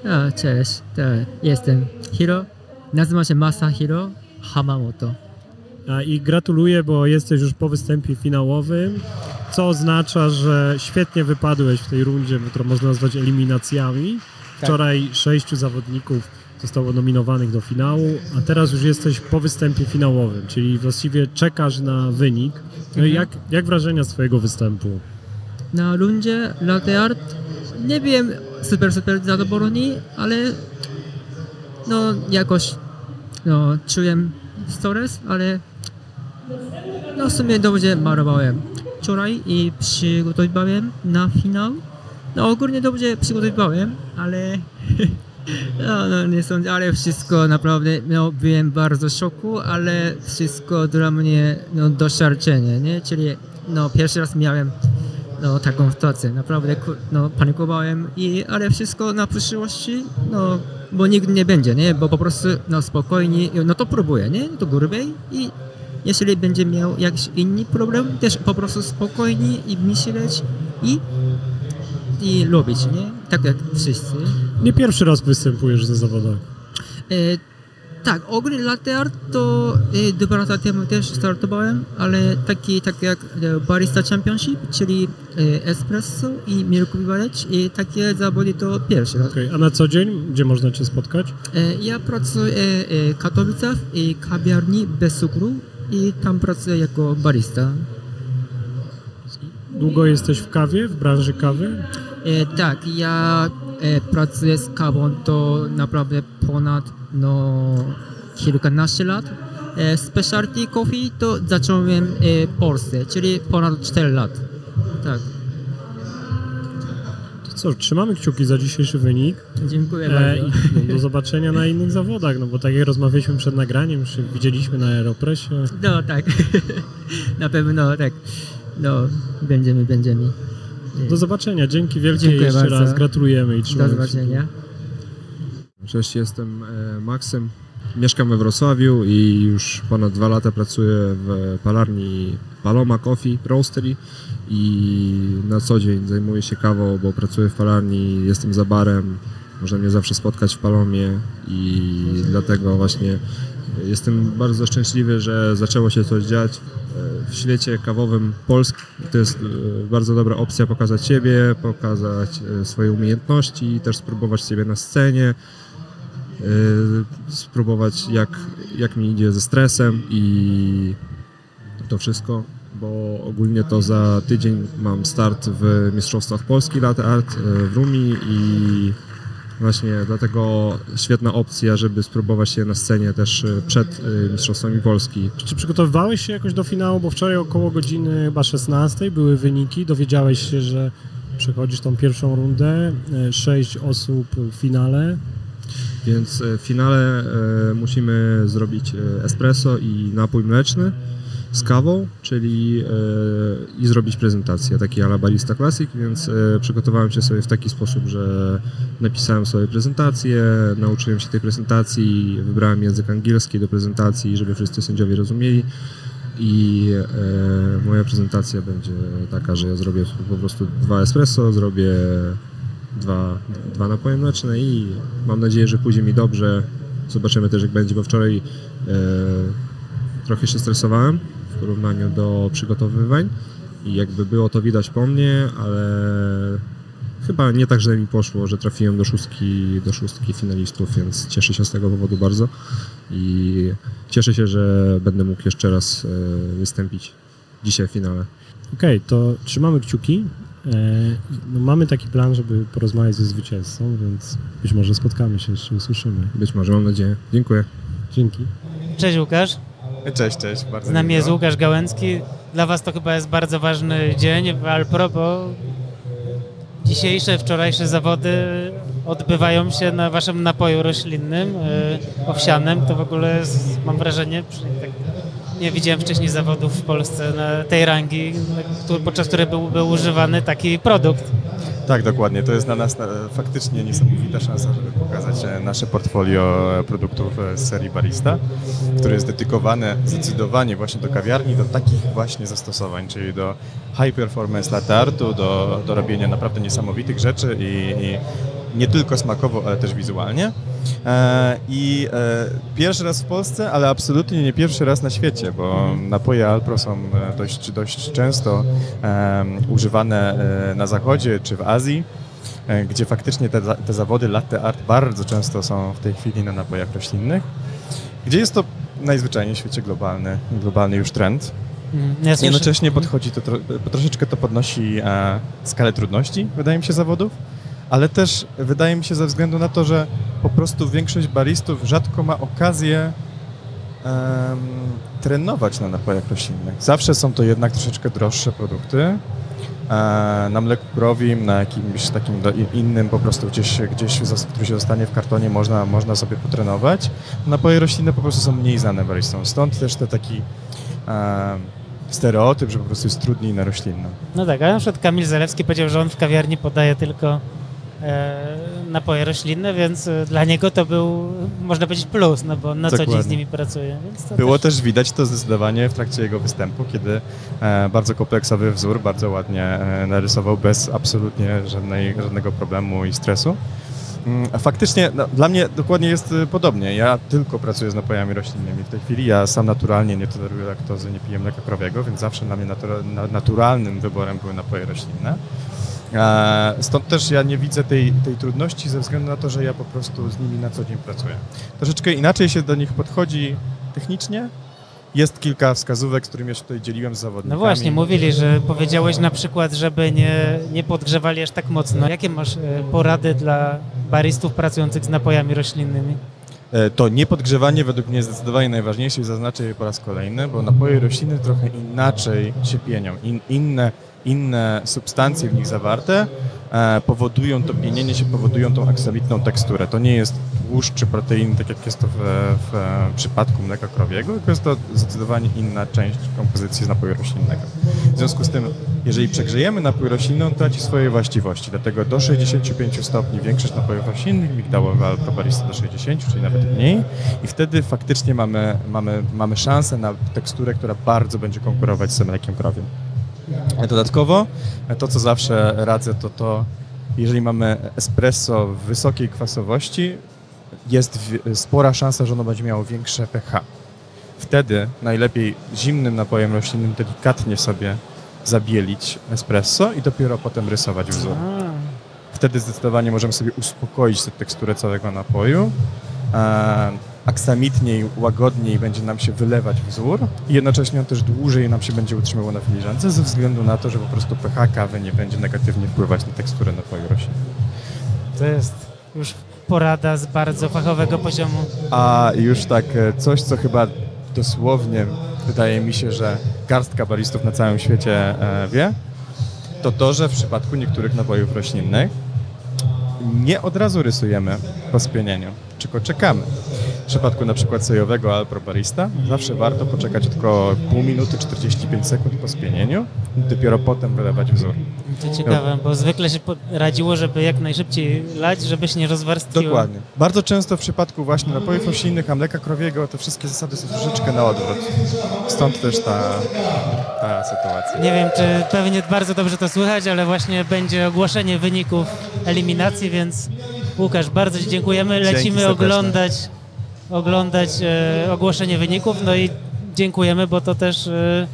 A, cześć. Tak, jestem Hiro. Nazywam się Masahiro Hamamoto. A, I gratuluję, bo jesteś już po występie finałowym, co oznacza, że świetnie wypadłeś w tej rundzie, którą można nazwać eliminacjami. Wczoraj sześciu zawodników zostało nominowanych do finału, a teraz już jesteś po występie finałowym, czyli właściwie czekasz na wynik. No i jak, jak wrażenia z twojego występu? Na rundzie latte art nie byłem super, super zadowolony, ale no jakoś no, czułem stres, ale no w sumie dobrze malowałem wczoraj i przygotowywałem na finał. No ogólnie dobrze przygotowywałem, ale no, no nie sądzę, ale wszystko naprawdę, no byłem bardzo szoku, ale wszystko dla mnie no doświadczenie, nie? Czyli no pierwszy raz miałem no taką sytuację, naprawdę no panikowałem i ale wszystko na przyszłości, no bo nigdy nie będzie, nie? Bo po prostu no spokojnie, no to próbuję, nie? To grubej i jeśli będzie miał jakiś inny problem, też po prostu spokojnie i myśleć i i lubić, nie? Tak jak wszyscy. Nie pierwszy raz występujesz na zawodach. E, tak, ogólnie latte art to e, dwa lata temu też startowałem, ale taki, tak jak e, Barista Championship, czyli e, espresso i milk beverage i takie zawody to pierwszy raz. Okej, A na co dzień, gdzie można Cię spotkać? E, ja pracuję e, w Katowicach i kawiarni bez cukru i tam pracuję jako barista. Długo jesteś w kawie, w branży kawy? E, tak, ja e, pracuję z kawą to naprawdę ponad no, kilkanaście lat. E, specialty coffee to zacząłem e, w Polsce, czyli ponad 4 lat. Tak, To co, trzymamy kciuki za dzisiejszy wynik. dziękuję E, bardzo. i do zobaczenia na innych zawodach, no bo tak jak rozmawialiśmy przed nagraniem, widzieliśmy na Aeropressie. No tak, na pewno tak. No, będziemy, będziemy. Do zobaczenia, dzięki wielkie Dziękuję jeszcze bardzo. raz, gratulujemy i Do trzymamy kciuki. zobaczenia. Cześć, jestem e, Maksym. Mieszkam we Wrocławiu i już ponad dwa lata pracuję w palarni Paloma Coffee Roastery i na co dzień zajmuję się kawą, bo pracuję w palarni, jestem za barem, można mnie zawsze spotkać w Palomie i dlatego właśnie jestem bardzo szczęśliwy, że zaczęło się coś dziać e, w świecie kawowym Polski. To jest e, bardzo dobra opcja pokazać siebie, pokazać e, swoje umiejętności też spróbować siebie na scenie spróbować jak, jak mi idzie ze stresem i to wszystko, bo ogólnie to za tydzień mam start w Mistrzostwach Polski Latte Art w Rumi i właśnie dlatego świetna opcja, żeby spróbować się na scenie też y, przed y, Mistrzostwami Polski. Czy przygotowywałeś się jakoś do finału, bo wczoraj około godziny chyba 16 były wyniki, dowiedziałeś się, że przechodzisz tą pierwszą rundę, e, sześć osób w finale. Więc w finale musimy zrobić espresso i napój mleczny z kawą, czyli e, i zrobić prezentację, taki ala Barista Classic, więc e, przygotowałem się sobie w taki sposób, że napisałem sobie prezentację, nauczyłem się tej prezentacji, wybrałem język angielski do prezentacji, żeby wszyscy sędziowie rozumieli. I e, moja prezentacja będzie taka, że ja zrobię po prostu dwa espresso, zrobię dwa, dwa napoje mleczne i mam nadzieję, że pójdzie mi dobrze. Zobaczymy też jak będzie, bo wczoraj e, trochę się stresowałem w porównaniu do przygotowywań i jakby było to widać po mnie, ale chyba nie tak źle mi poszło, że trafiłem do szóstki, do szóstki finalistów, więc cieszę się z tego powodu bardzo i cieszę się, że będę mógł jeszcze raz e, wystąpić dzisiaj w finale. Okej, to trzymamy kciuki. E, No, mamy taki plan, żeby porozmawiać ze zwycięzcą, więc być może spotkamy się jeszcze, usłyszymy. Być może, mam nadzieję. Dziękuję. Dzięki. Cześć Łukasz, Cześć, cześć. Bardzo z nami jest Łukasz Gałęcki. Dla Was to chyba jest bardzo ważny dzień w Alpro, bo dzisiejsze, wczorajsze zawody odbywają się na Waszym napoju roślinnym, e, owsianym. To w ogóle jest, mam wrażenie, tak, nie widziałem wcześniej zawodów w Polsce tej rangi, podczas której był, był używany taki produkt. Tak, dokładnie. To jest dla nas faktycznie niesamowita szansa, żeby pokazać e, nasze portfolio e, produktów e, z serii Barista, które jest dedykowane zdecydowanie właśnie do kawiarni, do takich właśnie zastosowań, czyli do high performance latte artu, do, do robienia naprawdę niesamowitych rzeczy i, i nie tylko smakowo, ale też wizualnie. E, I e, pierwszy raz w Polsce, ale absolutnie nie pierwszy raz na świecie, bo napoje Alpro są e, dość, dość często używane na zachodzie czy w Azji, gdzie faktycznie te, te zawody latte art bardzo często są w tej chwili na napojach roślinnych, gdzie jest to najzwyczajniej w świecie globalny, globalny już trend. Mhm. Ja Jednocześnie podchodzi to, tro, troszeczkę to podnosi e, skalę trudności, wydaje mi się, zawodów, ale też wydaje mi się ze względu na to, że po prostu większość baristów rzadko ma okazję em, trenować na napojach roślinnych. Zawsze są to jednak troszeczkę droższe produkty. E, na mleku krowim, na jakimś takim innym po prostu gdzieś, gdzieś który się zostanie w kartonie można, można sobie potrenować. Napoje roślinne po prostu są mniej znane baristom. Stąd też te taki em, stereotyp, że po prostu jest trudniej na roślinną. No tak, ale na przykład Kamil Zalewski powiedział, że on w kawiarni podaje tylko e, napoje roślinne, więc e, dla niego to był, można powiedzieć, plus, no bo na co dzień z Dokładnie. nimi pracuje. Było też widać to zdecydowanie w trakcie jego występu, kiedy e, bardzo kompleksowy wzór, bardzo ładnie e, narysował bez absolutnie żadnej, żadnego problemu i stresu. Mm, Faktycznie, no, dla mnie dokładnie jest podobnie. Ja tylko pracuję z napojami roślinnymi. W tej chwili ja sam naturalnie nie toleruję laktozy, nie piję mleka krowiego, więc zawsze dla mnie natura- na- naturalnym wyborem były napoje roślinne. Stąd też ja nie widzę tej, tej trudności ze względu na to, że ja po prostu z nimi na co dzień pracuję. Troszeczkę inaczej się do nich podchodzi technicznie. Jest kilka wskazówek, z którymi ja się tutaj dzieliłem z zawodnikami. No właśnie, mówili, że powiedziałeś na przykład, żeby nie, nie podgrzewali aż tak mocno. Jakie masz e, porady dla baristów pracujących z napojami roślinnymi? E, To niepodgrzewanie według mnie jest zdecydowanie najważniejsze i zaznaczę je po raz kolejny, bo napoje roślinne trochę inaczej się pienią. In, inne, inne substancje w nich zawarte e, powodują to pienienie się, powodują tą aksamitną teksturę. To nie jest tłuszcz czy proteiny, tak jak jest to w, w przypadku mleka krowiego, tylko jest to zdecydowanie inna część kompozycji z napoju roślinnego. W związku z tym, jeżeli przegrzejemy napój roślinny, on traci swoje właściwości. Dlatego do 65 stopni większość napojów roślinnych, migdałowe albo probarista do 60, czyli nawet mniej. I wtedy faktycznie mamy, mamy, mamy szansę na teksturę, która bardzo będzie konkurować z mlekiem krowiem. Dodatkowo, to co zawsze radzę, to to, jeżeli mamy espresso wysokiej kwasowości, jest w- spora szansa, że ono będzie miało większe pH. Wtedy najlepiej zimnym napojem roślinnym delikatnie sobie zabielić espresso i dopiero potem rysować wzór. Wtedy zdecydowanie możemy sobie uspokoić tę teksturę całego napoju. Aksamitniej, łagodniej będzie nam się wylewać wzór i jednocześnie on też dłużej nam się będzie utrzymywał na filiżance ze względu na to, że po prostu pH kawy nie będzie negatywnie wpływać na teksturę napoju roślinnego. To jest już porada z bardzo fachowego poziomu. A już tak e, coś, co chyba dosłownie wydaje mi się, że garstka baristów na całym świecie e, wie, to to, że w przypadku niektórych napojów roślinnych nie od razu rysujemy po spienieniu, tylko czekamy. W przypadku na przykład sojowego Alpro Barista zawsze warto poczekać tylko pół minuty, 45 sekund po spienieniu i dopiero potem wylewać wzór. To ciekawe, bo zwykle się radziło, żeby jak najszybciej lać, żeby się nie rozwarstwiło. Dokładnie. Bardzo często w przypadku właśnie napojów roślinnych, a mleka krowiego, te wszystkie zasady są troszeczkę na odwrót. Stąd też ta, ta sytuacja. Nie wiem, czy pewnie bardzo dobrze to słychać, ale właśnie będzie ogłoszenie wyników eliminacji, więc Łukasz, bardzo Ci dziękujemy. Lecimy oglądać, oglądać e, ogłoszenie wyników, no i dziękujemy, bo to też e,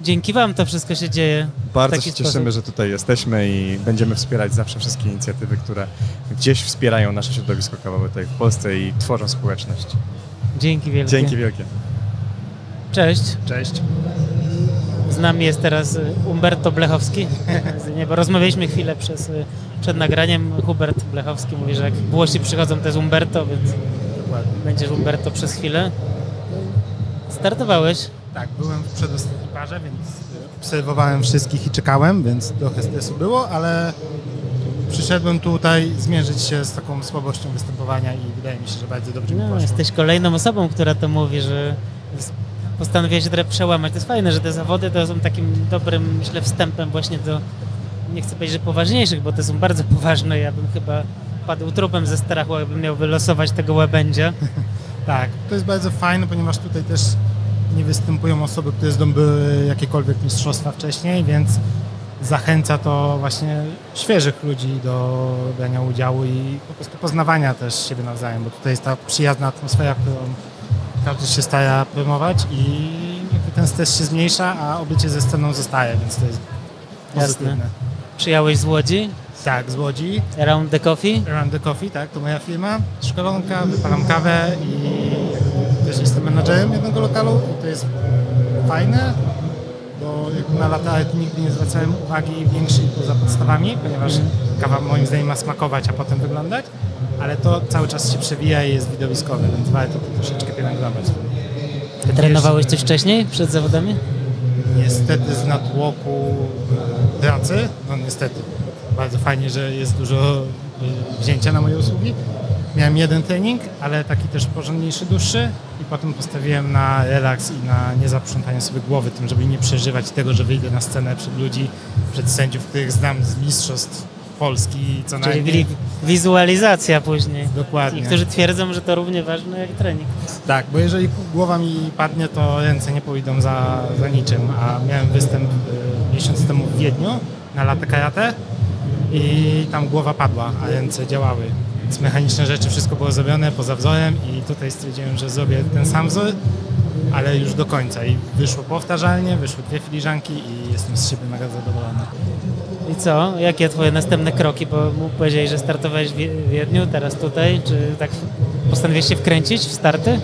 dzięki Wam to wszystko się dzieje. Bardzo się cieszymy, sposób. że tutaj jesteśmy i będziemy wspierać zawsze wszystkie inicjatywy, które gdzieś wspierają nasze środowisko kawowe tutaj w Polsce i tworzą społeczność. Dzięki wielkie. Dzięki wielkie. Cześć. Cześć. Z nami jest teraz y, Umberto Blechowski. Nieba rozmawialiśmy chwilę przez, y, przed nagraniem. Hubert Blechowski mówi, że jak Włosi przychodzą, to jest Umberto, więc będziesz Umberto przez chwilę. Startowałeś. Tak, byłem w przedostatniej parze, więc y, obserwowałem wszystkich i czekałem, więc trochę stresu było, ale przyszedłem tutaj zmierzyć się z taką słabością występowania i wydaje mi się, że bardzo dobrze mi No, poszło. jesteś kolejną osobą, która to mówi, że postanowiłeś się trochę przełamać. To jest fajne, że te zawody to są takim dobrym, myślę, wstępem właśnie do, nie chcę powiedzieć, że poważniejszych, bo te są bardzo poważne. Ja bym chyba padł trupem ze strachu, jakbym miał wylosować tego łebędzia. Tak, to jest bardzo fajne, ponieważ tutaj też nie występują osoby, które zdobyły jakiekolwiek mistrzostwa wcześniej, więc zachęca to właśnie świeżych ludzi do brania udziału i po prostu poznawania też siebie nawzajem, bo tutaj jest ta przyjazna atmosfera, którą każdy się stara promować i ten stres się zmniejsza, a obycie ze sceną zostaje, więc to jest pozytywne. Jasne. Przyjałeś z Łodzi? Tak, z Łodzi. Around the Coffee? Around the Coffee, tak, to moja firma. Szkolonka, wypalam kawę i też jestem menadżerem jednego lokalu i to jest fajne, bo jak na lata nigdy nie zwracałem uwagi większej poza podstawami, ponieważ kawa moim zdaniem ma smakować, a potem wyglądać, ale to cały czas się przewija i jest widowiskowe, więc warto to troszeczkę pielęgnować. Trenowałeś coś wcześniej, przed zawodami? Niestety z natłoku pracy, no niestety, bardzo fajnie, że jest dużo y, wzięcia na moje usługi. Miałem jeden trening, ale taki też porządniejszy, dłuższy i potem postawiłem na relaks i na niezaprzątanie sobie głowy tym, żeby nie przeżywać tego, że wyjdę na scenę przed ludzi, przed sędziów, których znam z mistrzostw Polski co Czyli najmniej. wi- wizualizacja później. Dokładnie. I którzy twierdzą, że to równie ważne jak trening. Tak, bo jeżeli głowa mi padnie, to ręce nie pójdą za, za niczym, a miałem występ y, miesiąc temu w Wiedniu na latę karate i tam głowa padła, a ręce działały. Więc mechaniczne rzeczy, wszystko było zrobione poza wzorem i tutaj stwierdziłem, że zrobię ten sam wzór, ale już do końca. I wyszło powtarzalnie, wyszły dwie filiżanki i jestem z siebie mega zadowolony. I co? Jakie twoje następne kroki? Bo powiedziałeś, że startowałeś w Wie- Wiedniu, teraz tutaj. Czy tak postanowiłeś się wkręcić w starty? E,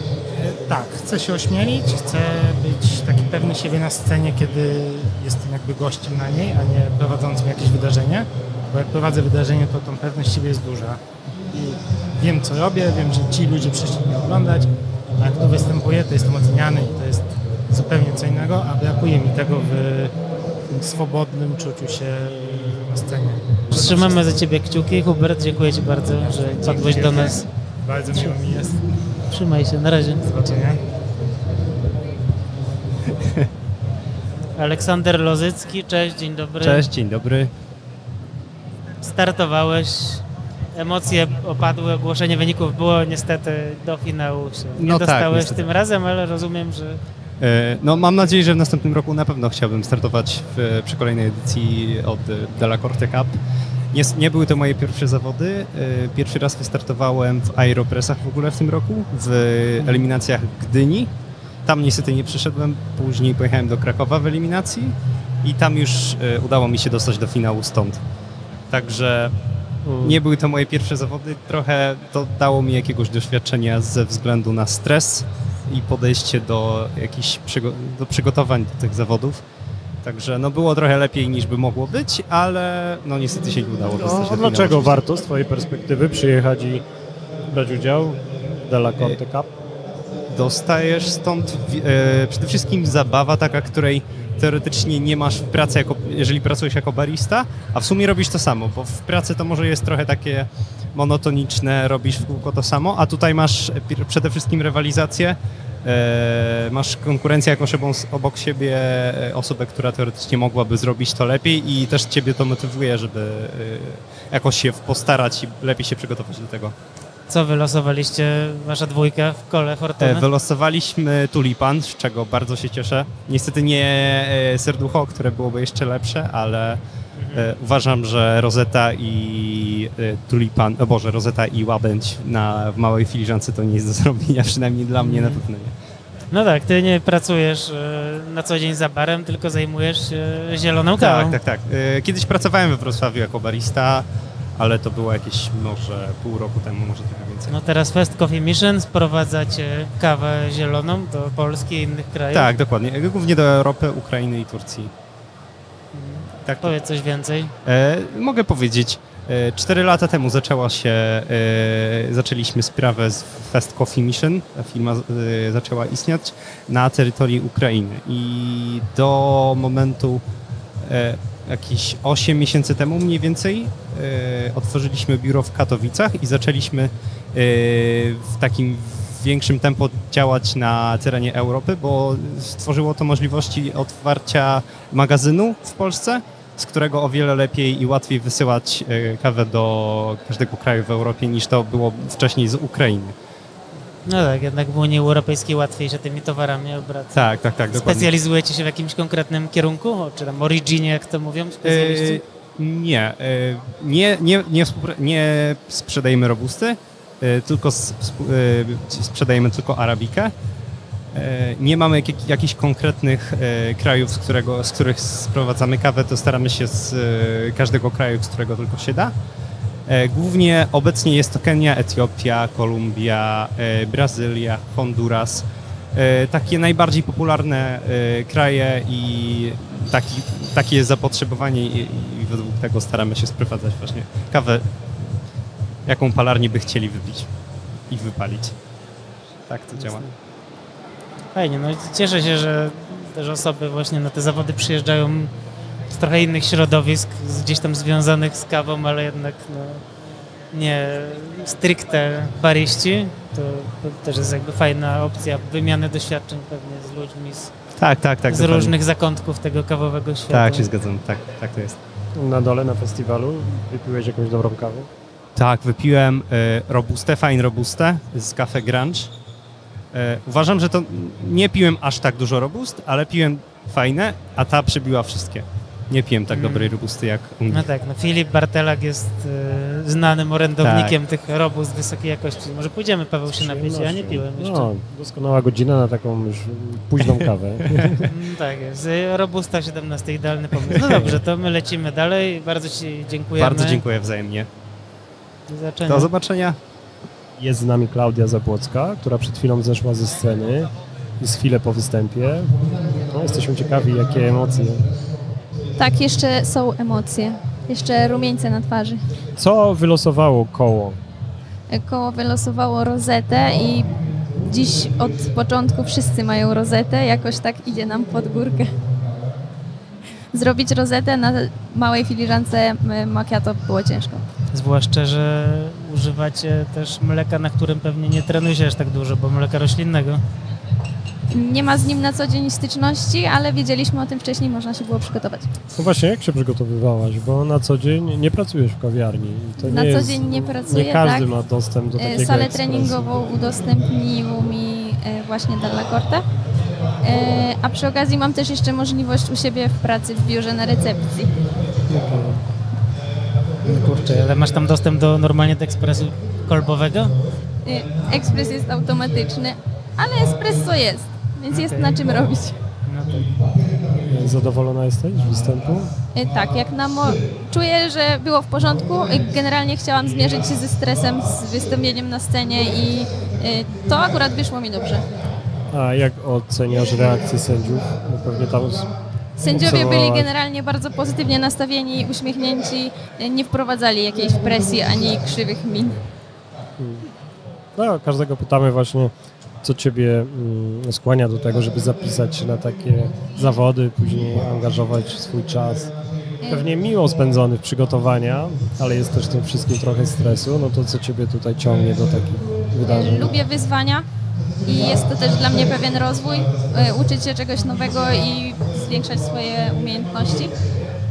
Tak, chcę się ośmielić, chcę być taki pewny siebie na scenie, kiedy jestem jakby gościem na niej, a nie prowadzącym jakieś wydarzenie. Bo jak prowadzę wydarzenie, to tą pewność siebie jest duża. I wiem, co robię, wiem, że ci ludzie przyszli mnie oglądać, a jak tu występuję, to jestem oceniany i to jest zupełnie co innego, a brakuje mi tego w tym swobodnym czuciu się na scenie. Trzymamy za ciebie kciuki. Hubert, dziękuję ci bardzo, że padłeś do nas. Bardzo miło mi jest. Trzymaj się, na razie. Do zobaczenia. Aleksander Lozycki, cześć, dzień dobry. Cześć, dzień dobry. Startowałeś, emocje opadły, ogłoszenie wyników było niestety do finału się nie No tak, dostałeś niestety. tym razem, ale rozumiem, że E, No, mam nadzieję, że w następnym roku na pewno chciałbym startować w, przy kolejnej edycji od Della Corte Cup. Nie, nie były to moje pierwsze zawody. E, Pierwszy raz wystartowałem w Aeropressach w ogóle w tym roku, w eliminacjach Gdyni. Tam niestety nie przyszedłem, później pojechałem do Krakowa w eliminacji i tam już e, udało mi się dostać do finału stąd. Także nie były to moje pierwsze zawody, trochę to dało mi jakiegoś doświadczenia ze względu na stres i podejście do jakichś przygo- do przygotowań do tych zawodów. Także no było trochę lepiej niż by mogło być, ale no niestety się nie udało dostać No, a finału. dlaczego warto z Twojej perspektywy przyjechać i brać udział w Della Corte Cup? Dostajesz stąd e, przede wszystkim zabawa taka, której teoretycznie nie masz w pracy, jako, jeżeli pracujesz jako barista, a w sumie robisz to samo, bo w pracy to może jest trochę takie monotoniczne, robisz w kółko to samo, a tutaj masz przede wszystkim rywalizację, e, masz konkurencję jakąś obok, obok siebie, e, osobę, która teoretycznie mogłaby zrobić to lepiej i też ciebie to motywuje, żeby e, jakoś się postarać i lepiej się przygotować do tego. Co wylosowaliście, wasza dwójka w kole Fortuny? E, Wylosowaliśmy Tulipan, z czego bardzo się cieszę. Niestety nie e, Serducho, które byłoby jeszcze lepsze, ale e, uważam, że Rosetta i Tulipan, o Boże, Rosetta i Łabędź na, w małej filiżance to nie jest do zrobienia, przynajmniej dla mnie na pewno nie. No tak, ty nie pracujesz na co dzień za barem, tylko zajmujesz się zieloną kawą. Tak, tak, tak. Kiedyś pracowałem we Wrocławiu jako barista, ale to było jakieś może pół roku temu, może trochę więcej. No teraz Fest Coffee Mission sprowadzacie kawę zieloną do Polski i innych krajów. Tak, dokładnie. Głównie do Europy, Ukrainy i Turcji. Tak. Powiedz coś więcej. E, mogę powiedzieć, e, cztery lata temu zaczęła się, e, zaczęliśmy sprawę z Fest Coffee Mission, ta firma e, zaczęła istnieć na terytorium Ukrainy i do momentu e, jakieś 8 miesięcy temu mniej więcej e, otworzyliśmy biuro w Katowicach i zaczęliśmy e, w takim większym tempo działać na terenie Europy, bo stworzyło to możliwości otwarcia magazynu w Polsce, z którego o wiele lepiej i łatwiej wysyłać e, kawę do każdego kraju w Europie niż to było wcześniej z Ukrainy. No tak, jednak w Unii Europejskiej łatwiej się tymi towarami obracać. Tak, tak, tak. dokładnie. Specjalizujecie się w jakimś konkretnym kierunku? Czy tam originie, jak to mówią specjaliści? E, nie, e, nie, nie, nie, sprzedajemy robusty, e, tylko sp- sprzedajemy tylko arabikę. Nie mamy jak, jakichś konkretnych krajów, z, którego, z których sprowadzamy kawę, to staramy się z każdego kraju, z którego tylko się da. E, Głównie obecnie jest to Kenia, Etiopia, Kolumbia, e, Brazylia, Honduras. E, Takie najbardziej popularne kraje i taki, takie jest zapotrzebowanie i, i według tego staramy się sprowadzać właśnie kawę, jaką palarni by chcieli wypić i wypalić. Tak to działa. Fajnie, no cieszę się, że też osoby właśnie na te zawody przyjeżdżają z trochę innych środowisk, gdzieś tam związanych z kawą, ale jednak no, nie stricte bariści. To, to też jest jakby fajna opcja wymiany doświadczeń pewnie z ludźmi z, Tak, tak, tak. z różnych zakątków tego kawowego świata. Tak, się zgadzam, tak, tak to jest. Na dole, na festiwalu wypiłeś jakąś dobrą kawę? Tak, wypiłem e, robustę, fine robustę z Cafe Grunge. E, uważam, że to nie piłem aż tak dużo robust, ale piłem fajne, a ta przebiła wszystkie. Nie piłem tak dobrej robusty jak u nich. No tak, no Filip Bartelak jest e, znanym orędownikiem Tak. tych robust wysokiej jakości. Może pójdziemy, Paweł, się napić? Ja nie piłem jeszcze. No, doskonała godzina na taką już późną kawę. Mm, tak jest. Robusta 17, idealny pomysł. No dobrze, to my lecimy dalej. Bardzo Ci dziękujemy. Bardzo dziękuję wzajemnie. Do zobaczenia. Do zobaczenia. Jest z nami Klaudia Zabłocka, która przed chwilą zeszła ze sceny. Jest chwilę po występie. No, jesteśmy ciekawi, jakie emocje. Tak, jeszcze są emocje. Jeszcze rumieńce na twarzy. Co wylosowało koło? Koło wylosowało rozetę i dziś od początku wszyscy mają rozetę. Jakoś tak idzie nam pod górkę. Zrobić rozetę na małej filiżance macchiato było ciężko. Zwłaszcza, że używacie też mleka, na którym pewnie nie trenujecie aż tak dużo, bo mleka roślinnego. Nie ma z nim na co dzień styczności, ale wiedzieliśmy o tym wcześniej, można się było przygotować. No właśnie, jak się przygotowywałaś? Bo na co dzień nie pracujesz w kawiarni. i To Na nie co jest, dzień nie pracuję, Nie każdy tak. ma dostęp do E, takiego Salę ekspresu. treningową udostępnił mi e, właśnie Dalla Corte. A przy okazji mam też jeszcze możliwość u siebie w pracy w biurze na recepcji. Kurczę, ale masz tam dostęp do normalnie do ekspresu kolbowego? E, Ekspres jest automatyczny, ale espresso jest, więc jest na czym robić. No. Zadowolona jesteś z występu? E, Tak, jak na mo- czuję, że było w porządku. Generalnie chciałam zmierzyć się ze stresem, z wystąpieniem na scenie i e, to akurat wyszło mi dobrze. A jak oceniasz reakcję sędziów? No pewnie tam Sędziowie byli generalnie bardzo pozytywnie nastawieni, uśmiechnięci, e, nie wprowadzali jakiejś presji ani krzywych min. No, każdego pytamy właśnie, co Ciebie mm, skłania do tego, żeby zapisać się na takie zawody, później angażować swój czas. Pewnie miło spędzony w przygotowania, ale jest też w tym wszystkim trochę stresu. No to co Ciebie tutaj ciągnie do takich wydarzeń? Lubię wyzwania i jest to też dla mnie pewien rozwój, e, uczyć się czegoś nowego i zwiększać swoje umiejętności.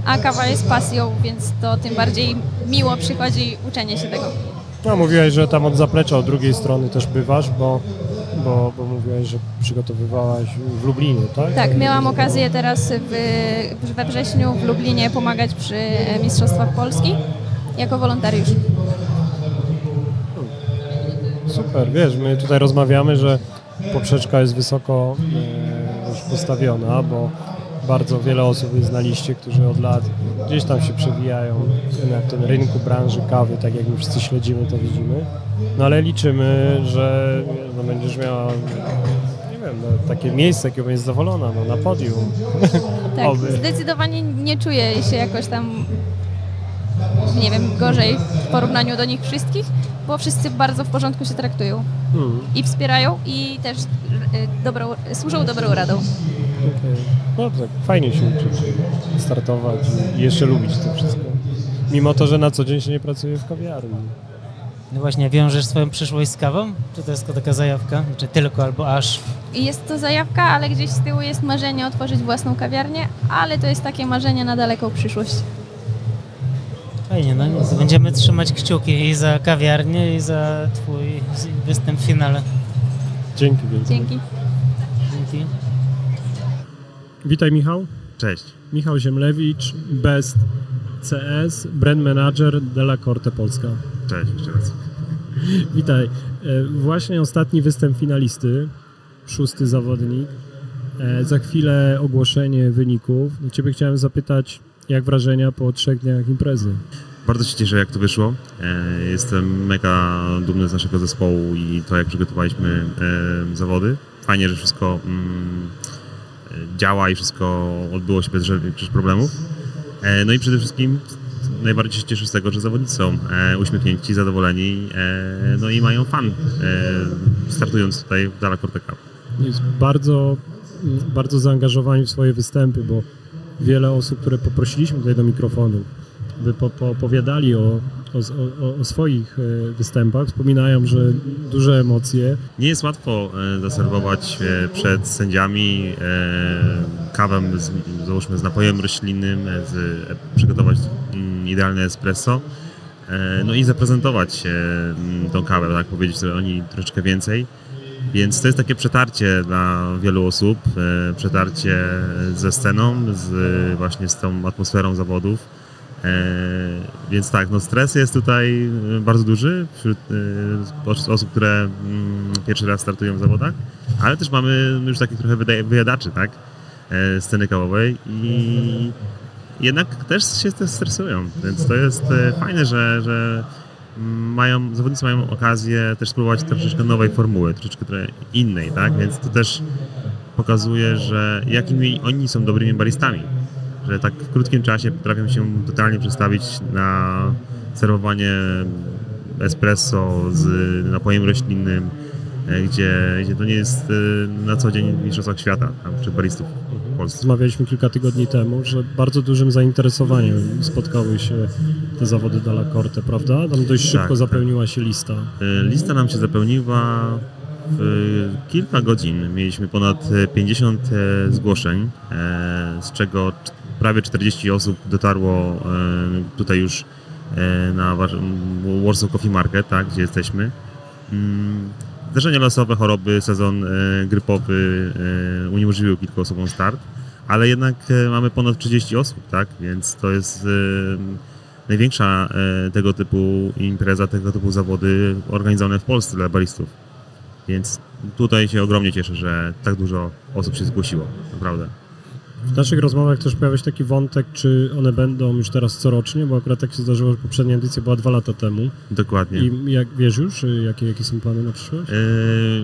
A kawa jest pasją, więc to tym bardziej miło przychodzi uczenie się tego. No, mówiłaś, że tam od zaplecza, od drugiej strony też bywasz, bo, bo, bo mówiłaś, że przygotowywałaś w Lublinie, tak? Tak, miałam okazję teraz w, we wrześniu w Lublinie pomagać przy e, Mistrzostwach Polski jako wolontariusz. Super, wiesz, my tutaj rozmawiamy, że poprzeczka jest wysoko e, postawiona, bo bardzo wiele osób jest na liście, którzy od lat gdzieś tam się przewijają na tym rynku branży kawy, tak jak my wszyscy śledzimy, to widzimy. No ale liczymy, że no, będziesz miała, nie wiem, no, takie miejsce, jakiego będziesz zadowolona, no, na podium. Tak, Oby. zdecydowanie nie czuję się jakoś tam, nie wiem, gorzej w porównaniu do nich wszystkich, bo wszyscy bardzo w porządku się traktują Hmm. i wspierają i też e, dobrą, służą dobrą radą. Okej. No tak, fajnie się uczyć, startować i jeszcze lubić to wszystko. Mimo to, że na co dzień się nie pracuje w kawiarni. No właśnie, wiążesz swoją przyszłość z kawą? Czy to jest tylko taka zajawka? Czy tylko albo aż? I jest to zajawka, ale gdzieś z tyłu jest marzenie otworzyć własną kawiarnię, ale to jest takie marzenie na daleką przyszłość. Fajnie, no nic. Będziemy trzymać kciuki i za kawiarnię, i za twój występ w finale. Dzięki wielkie. Dzięki. Dzięki. Witaj Michał. Cześć. Michał Ziemlewicz, Best CS, Brand Manager Della Corte Polska. Cześć, jeszcze raz. Witaj. E, Właśnie ostatni występ finalisty, szósty zawodnik. E, Za chwilę ogłoszenie wyników. Ciebie chciałem zapytać, jak wrażenia po trzech dniach imprezy? Bardzo się cieszę, jak to wyszło. E, Jestem mega dumny z naszego zespołu i to, jak przygotowaliśmy zawody. Fajnie, że wszystko mm, działa i wszystko odbyło się bez żadnych problemów. E, No i przede wszystkim najbardziej się cieszę z tego, że zawodnicy są e, uśmiechnięci, zadowoleni, e, no i mają fan, startując tutaj w Dala Corte Cup. jest bardzo, bardzo zaangażowani w swoje występy, bo wiele osób, które poprosiliśmy tutaj do mikrofonu, by po, o, o, o, o swoich e, występach, wspominają, że duże emocje. Nie jest łatwo e, zaserwować e, przed sędziami kawę z, załóżmy z napojem roślinnym, z, przygotować mm, idealne espresso, no i zaprezentować mm, tą kawę, tak powiedzieć sobie o niej troszeczkę więcej. Więc to jest takie przetarcie dla wielu osób, przetarcie ze sceną, z, właśnie z tą atmosferą zawodów. E, Więc tak, no stres jest tutaj e, bardzo duży wśród e, os- osób, które mm, pierwszy raz startują w zawodach, ale też mamy już takich trochę wyjadaczy, tak, sceny kawowej i jednak też się te- stresują, więc to jest fajne, że, że mają, zawodnicy mają okazję też spróbować troszeczkę nowej formuły, troszeczkę innej, tak? Więc to też pokazuje, że jakimi oni są dobrymi baristami. Że tak w krótkim czasie potrafią się totalnie przestawić na serwowanie espresso z napojem roślinnym, e, gdzie, gdzie to nie jest e, na co dzień w Mistrzostwach Świata tam, czy baristów w Polsce. Rozmawialiśmy kilka tygodni temu, że bardzo dużym zainteresowaniem spotkały się te zawody Dalla Corte, prawda? Tam dość szybko Tak, zapełniła się lista. E, Lista nam się zapełniła w kilka godzin. Mieliśmy ponad e, 50 e, zgłoszeń, z czego cz- prawie 40 osób dotarło e, tutaj już e, na Warsaw Coffee Market, tak, gdzie jesteśmy. Mm, Zdarzenia losowe, choroby, sezon e, grypowy e, uniemożliwił kilku osobom start, ale jednak mamy ponad 30 osób, tak, więc to jest największa tego typu impreza, tego typu zawody organizowane w Polsce dla baristów. Więc tutaj się ogromnie cieszę, że tak dużo osób się zgłosiło, naprawdę. W naszych rozmowach też pojawia się taki wątek, czy one będą już teraz corocznie, bo akurat tak się zdarzyło, że poprzednia edycja była dwa lata temu. Dokładnie. I jak wiesz już, y, jakie, jakie są plany na przyszłość? E,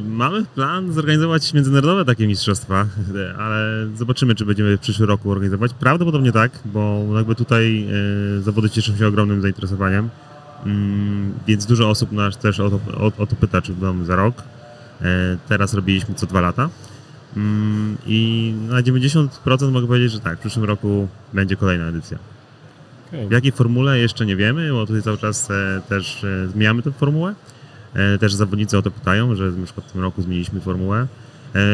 mamy plan zorganizować międzynarodowe takie mistrzostwa, ale zobaczymy, czy będziemy w przyszłym roku organizować. Prawdopodobnie tak, bo jakby tutaj e, zawody cieszą się ogromnym zainteresowaniem, Mm, więc dużo osób nas też o to, o, o to pyta, czy będą za rok. E, teraz robiliśmy co dwa lata. Mm, I na 90% mogę powiedzieć, że tak, w przyszłym roku będzie kolejna edycja. Okej. W jakiej formule jeszcze nie wiemy, bo tutaj cały czas e, też e, zmieniamy tę formułę. E, też zawodnicy o to pytają, że na przykład w tym roku zmieniliśmy formułę.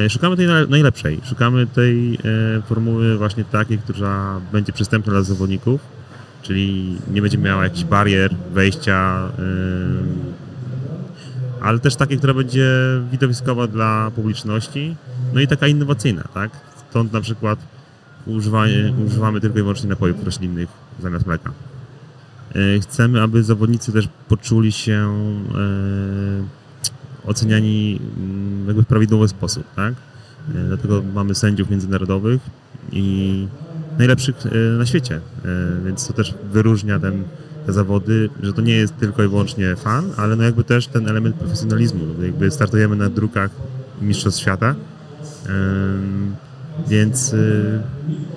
Szukamy tej naj- najlepszej. Szukamy tej formuły właśnie takiej, która będzie przystępna dla zawodników, czyli nie będzie miała jakichś barier wejścia, ale też takiej, która będzie widowiskowa dla publiczności, no i taka innowacyjna, tak? Stąd na przykład używanie, używamy tylko i wyłącznie napojów roślinnych zamiast mleka. E, Chcemy, aby zawodnicy też poczuli się e, oceniani mm, jakby w prawidłowy sposób, tak? E, Dlatego mamy sędziów międzynarodowych i najlepszych na świecie, więc to też wyróżnia ten, te zawody, że to nie jest tylko i wyłącznie fan, ale no jakby też ten element profesjonalizmu, jakby startujemy na drukach Mistrzostw Świata, Więc y,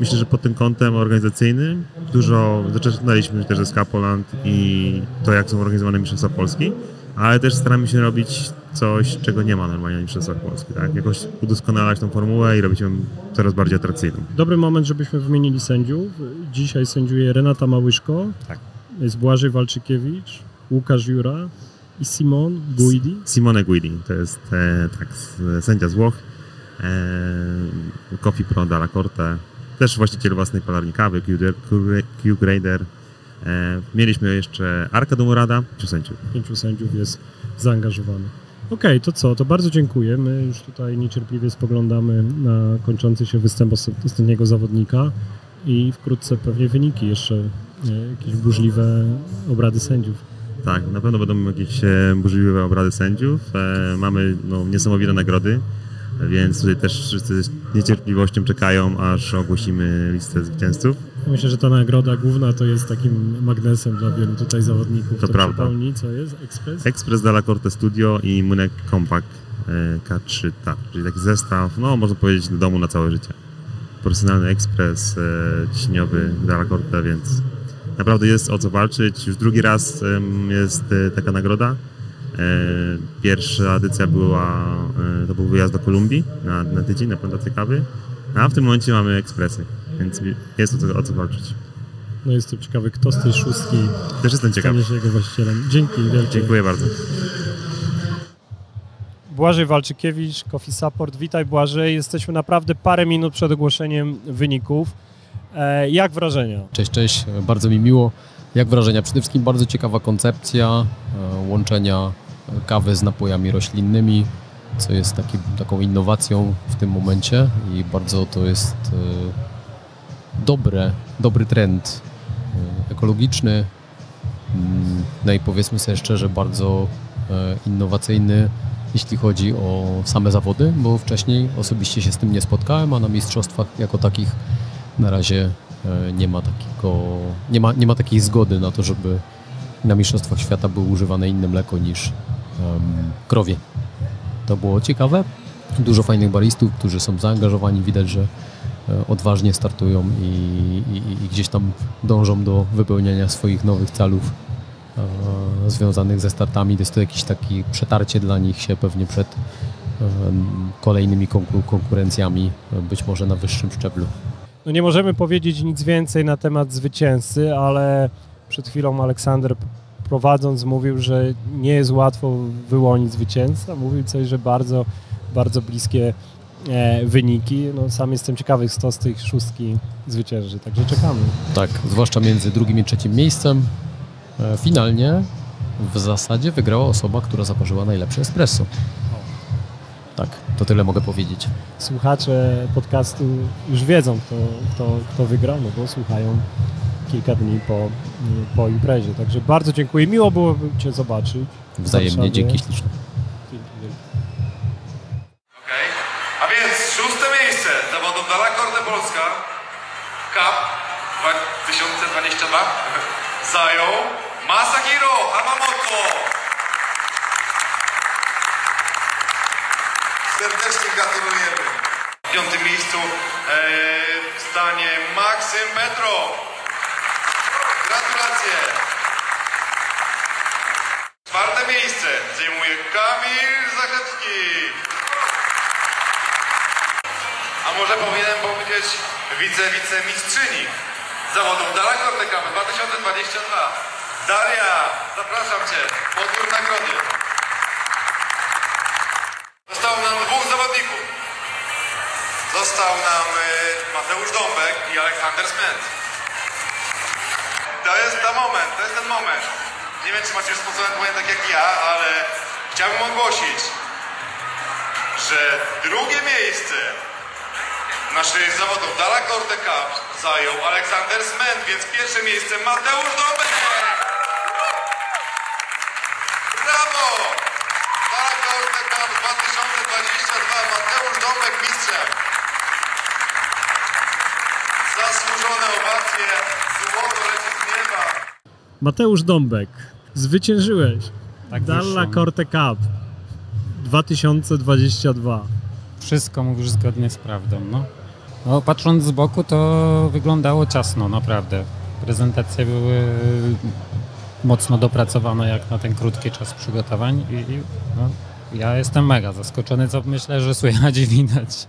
myślę, że pod tym kątem organizacyjnym dużo zaczynaliśmy też ze Skapoland i to, jak są organizowane Mistrzostwa Polski, ale też staramy się robić coś, czego nie ma normalnie na Mistrzostwach Polski, tak? Jakoś udoskonalać tą formułę i robić ją coraz bardziej atrakcyjną. Dobry moment, żebyśmy wymienili sędziów. Dzisiaj sędziuje Renata Małyszko, Tak. jest Błażej Walczykiewicz, Łukasz Jura i Simon Guidi. Simone Guidi, to jest e, tak, sędzia z Włoch, Coffee Pro Dalla Corte, też właściciel własnej palarni kawy, Q-Grader. E, mieliśmy jeszcze Arka Dumurada, czy sędziów. Pięciu sędziów jest zaangażowanych. Okej, to co? To bardzo dziękuję. My już tutaj niecierpliwie spoglądamy na kończący się występ ost- ostatniego zawodnika i wkrótce pewnie wyniki jeszcze, e, jakieś burzliwe obrady sędziów. Tak, na pewno będą jakieś e, burzliwe obrady sędziów. E, mamy no, niesamowite nagrody, więc tutaj też wszyscy z niecierpliwością czekają, aż ogłosimy listę zwycięzców. Myślę, że ta nagroda główna to jest takim magnesem dla wielu tutaj zawodników. To prawda. przypomnij, co jest? Ekspres? Express Dalla Corte Studio i Munek Compact e, K3 TAP, czyli taki zestaw, no można powiedzieć, do domu na całe życie. Profesjonalny ekspres e, ciśniowy Dalla Corte, więc naprawdę jest o co walczyć. Już drugi raz jest e, taka nagroda. E, Pierwsza edycja była, e, to był wyjazd do Kolumbii na, na tydzień, na plantację kawy, a w tym momencie mamy ekspresy, więc jest o co, o co walczyć. No jestem ciekawy, kto z tej szóstki Też jestem ciekawy. stanie się jego właścicielem. Dzięki wielkie. Dziękuję bardzo. Błażej Walczykiewicz, Coffee Support. Witaj Błażej. Jesteśmy naprawdę parę minut przed ogłoszeniem wyników. E, jak wrażenia? Cześć, cześć, bardzo mi miło. Jak wrażenia? Przede wszystkim bardzo ciekawa koncepcja łączenia kawy z napojami roślinnymi. co jest taki, taką innowacją w tym momencie i bardzo to jest e, dobre, dobry trend e, ekologiczny. Mm, No i powiedzmy sobie szczerze, bardzo e, innowacyjny, jeśli chodzi o same zawody, bo wcześniej osobiście się z tym nie spotkałem, a na mistrzostwach jako takich na razie nie ma takiego, nie ma, nie ma takiej zgody na to, żeby na mistrzostwach świata było używane inne mleko niż krowie. To było ciekawe. Dużo fajnych baristów, którzy są zaangażowani, widać, że e, odważnie startują i, i, i gdzieś tam dążą do wypełniania swoich nowych celów e, związanych ze startami. To jest to jakieś takie przetarcie dla nich się pewnie przed em, kolejnymi konkur- konkurencjami, e, być może na wyższym szczeblu. No nie możemy powiedzieć nic więcej na temat zwycięzcy, ale przed chwilą Aleksander prowadząc mówił, że nie jest łatwo wyłonić zwycięzcę. Mówił coś, że bardzo, bardzo bliskie e, wyniki. No, sam jestem ciekawy, kto z tych szóstki zwycięży, także czekamy. Tak, zwłaszcza między drugim i trzecim miejscem. E, Finalnie w zasadzie wygrała osoba, która zaparzyła najlepsze espresso. Tak, to tyle mogę powiedzieć. Słuchacze podcastu już wiedzą, kto, kto, kto wygrał, no bo słuchają kilka dni po, po imprezie. Także bardzo dziękuję. Miło było Cię zobaczyć. Wzajemnie, dzięki śliczne. A więc szóste miejsce zawodów Dala Polska Cup 2022 zajął Masahiro Hamamoto. Serdecznie gratulujemy. W piątym miejscu e, stanie Maksym Petro. Gratulacje. Czwarte miejsce zajmuje Kamil Zachecki. A może powinienem powiedzieć wice, wicemistrzyni zawodów Dala Korte Cup 2022. Daria, zapraszam Cię. Podwór nagrody. Zostało nam dwóch zawodników. Został nam y, Mateusz Dąbek i Aleksander Smith. To jest ten moment, to jest ten moment. Nie wiem, czy macie już sponsorem tak jak ja, ale chciałbym ogłosić, że drugie miejsce naszych zawodów Dala Korte Cup zajął Aleksander Sment, więc pierwsze miejsce Mateusz Dąbek. Brawo! Dala Korte Cup 2022 Mateusz Dąbek mistrzem. Mateusz Dąbek, zwyciężyłeś. Tak Dalla wyszło. Corte Cup 2022. Wszystko mówisz zgodnie z prawdą, no. no. Patrząc z boku, to wyglądało ciasno, naprawdę. Prezentacje były mocno dopracowane jak na ten krótki czas przygotowań i, i no, ja jestem mega zaskoczony, co myślę, że słychać i widać.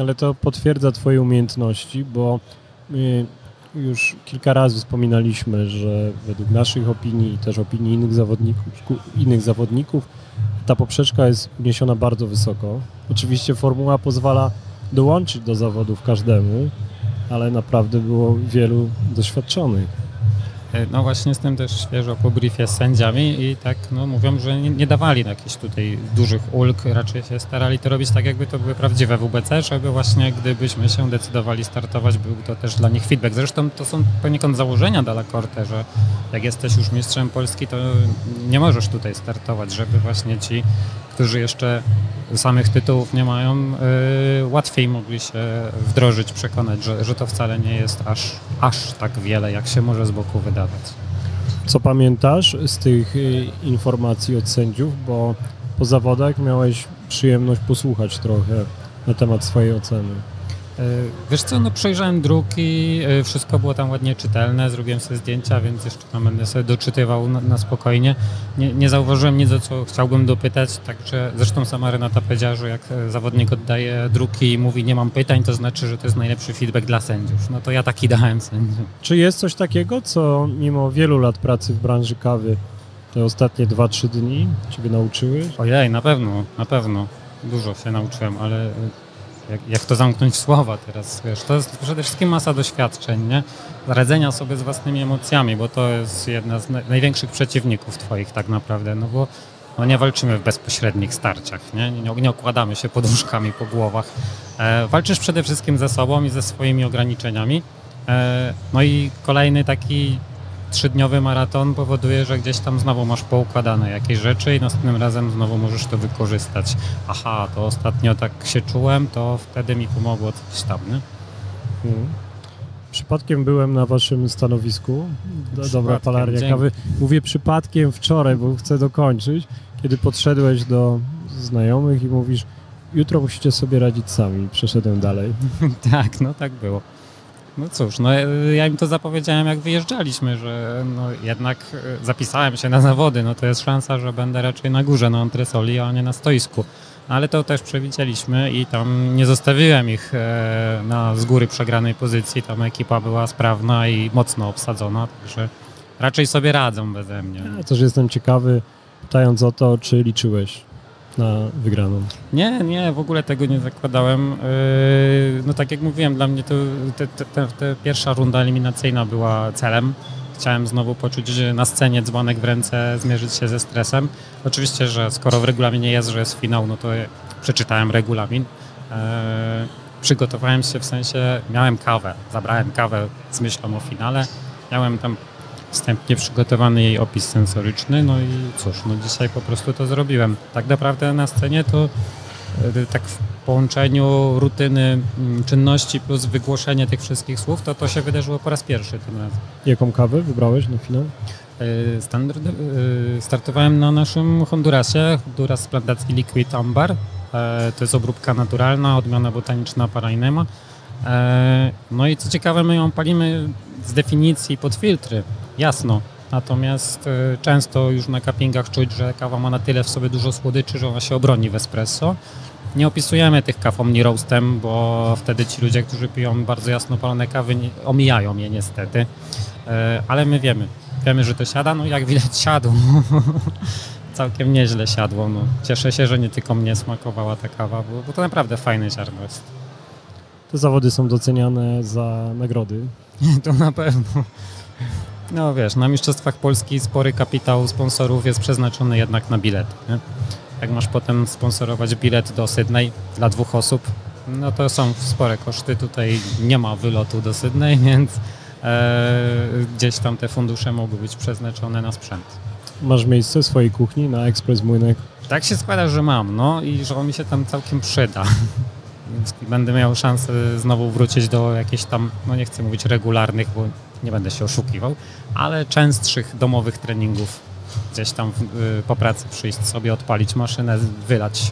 Ale to potwierdza Twoje umiejętności, bo my już kilka razy wspominaliśmy, że według naszych opinii i też opinii innych zawodników, innych zawodników ta poprzeczka jest uniesiona bardzo wysoko. Oczywiście formuła pozwala dołączyć do zawodów każdemu, ale naprawdę było wielu doświadczonych. E, No właśnie jestem też świeżo po briefie z sędziami i tak no, mówią, że nie, nie dawali jakichś tutaj dużych ulg, raczej się starali to robić tak, jakby to były prawdziwe WBC, żeby właśnie gdybyśmy się decydowali startować, był to też dla nich feedback. Zresztą to są poniekąd założenia Dalla Corte, że jak jesteś już mistrzem Polski, to nie możesz tutaj startować, żeby właśnie ci, którzy jeszcze samych tytułów nie mają, y, łatwiej mogli się wdrożyć, przekonać, że, że to wcale nie jest aż, aż tak wiele, jak się może z boku wydawać. Co pamiętasz z tych y, informacji od sędziów, bo po zawodach miałeś przyjemność posłuchać trochę na temat swojej oceny. E, Wiesz co, no przejrzałem druki, e, wszystko było tam ładnie czytelne, zrobiłem sobie zdjęcia, więc jeszcze tam będę sobie doczytywał na, na spokojnie. Nie, nie zauważyłem nic, o co chciałbym dopytać, także zresztą sama Renata powiedziała, że jak e, zawodnik oddaje druki i mówi nie mam pytań, to znaczy, że to jest najlepszy feedback dla sędziów. No to ja taki dałem sędziom. Czy jest coś takiego, co mimo wielu lat pracy w branży kawy te ostatnie 2-3 dni Ciebie nauczyły? Ojej, na pewno, na pewno. Dużo się nauczyłem, ale jak, jak to zamknąć w słowa teraz, wiesz, to jest przede wszystkim masa doświadczeń, nie? Radzenia sobie z własnymi emocjami, bo to jest jedna z na- największych przeciwników twoich tak naprawdę, no bo no nie walczymy w bezpośrednich starciach, nie, nie, nie okładamy się poduszkami po głowach. E, walczysz przede wszystkim ze sobą i ze swoimi ograniczeniami. E, no i kolejny taki trzydniowy maraton powoduje, że gdzieś tam znowu masz poukładane jakieś rzeczy i następnym razem znowu możesz to wykorzystać. Aha, to ostatnio tak się czułem, to wtedy mi pomogło coś tam, nie? Mhm. Przypadkiem byłem na waszym stanowisku. Do, dobra palarnia kawy. Mówię przypadkiem wczoraj, bo chcę dokończyć, kiedy podszedłeś do znajomych i mówisz, jutro musicie sobie radzić sami. Przeszedłem dalej. tak, no tak było. No cóż, no ja im to zapowiedziałem jak wyjeżdżaliśmy, że no jednak e, zapisałem się na zawody, no to jest szansa, że będę raczej na górze, na antresoli, a nie na stoisku. Ale to też przewidzieliśmy i tam nie zostawiłem ich e, na z góry przegranej pozycji, tam ekipa była sprawna i mocno obsadzona, także raczej sobie radzą beze mnie. Ja też jestem ciekawy, pytając o to, czy liczyłeś na wygraną. Nie, nie, w ogóle tego nie zakładałem. Yy, No tak jak mówiłem, dla mnie to te, te, te, pierwsza runda eliminacyjna była celem. Chciałem znowu poczuć na scenie dzwonek w ręce, zmierzyć się ze stresem. Oczywiście, że skoro w regulaminie jest, że jest finał, no to przeczytałem regulamin. Yy, Przygotowałem się w sensie, miałem kawę, zabrałem kawę z myślą o finale. Miałem tam wstępnie przygotowany jej opis sensoryczny, no i cóż, no dzisiaj po prostu to zrobiłem. Tak naprawdę na scenie to e, tak w połączeniu rutyny mm, czynności plus wygłoszenie tych wszystkich słów, to to się wydarzyło po raz pierwszy tym razem. Jaką kawę wybrałeś na finał? E, Standard, e, startowałem na naszym Hondurasie, Honduras z plantacji Liquid Ambar. To jest obróbka naturalna, odmiana botaniczna Parainema. No i co ciekawe, my ją palimy z definicji pod filtry, jasno. Natomiast e, często już na cuppingach czuć, że kawa ma na tyle w sobie dużo słodyczy, że ona się obroni w espresso. Nie opisujemy tych kaw omni roastem, bo wtedy ci ludzie, którzy piją bardzo jasno palone kawy, omijają je niestety. E, Ale my wiemy, wiemy, że to siada, no jak widać siadło. Całkiem nieźle siadło. No. Cieszę się, że nie tylko mnie smakowała ta kawa, bo, bo to naprawdę fajne ziarno jest. Te zawody są doceniane za nagrody. To na pewno. No wiesz, na Mistrzostwach Polski spory kapitał sponsorów jest przeznaczony jednak na bilety. Nie? Jak masz potem sponsorować bilet do Sydney dla dwóch osób, no to są spore koszty. Tutaj nie ma wylotu do Sydney, więc e, gdzieś tam te fundusze mogły być przeznaczone na sprzęt. Masz miejsce w swojej kuchni na Ekspres Młynek? Tak się składa, że mam, no i że on mi się tam całkiem przyda. Więc będę miał szansę znowu wrócić do jakichś tam, no nie chcę mówić regularnych, bo nie będę się oszukiwał, ale częstszych domowych treningów. Gdzieś tam y, po pracy przyjść sobie, odpalić maszynę, wylać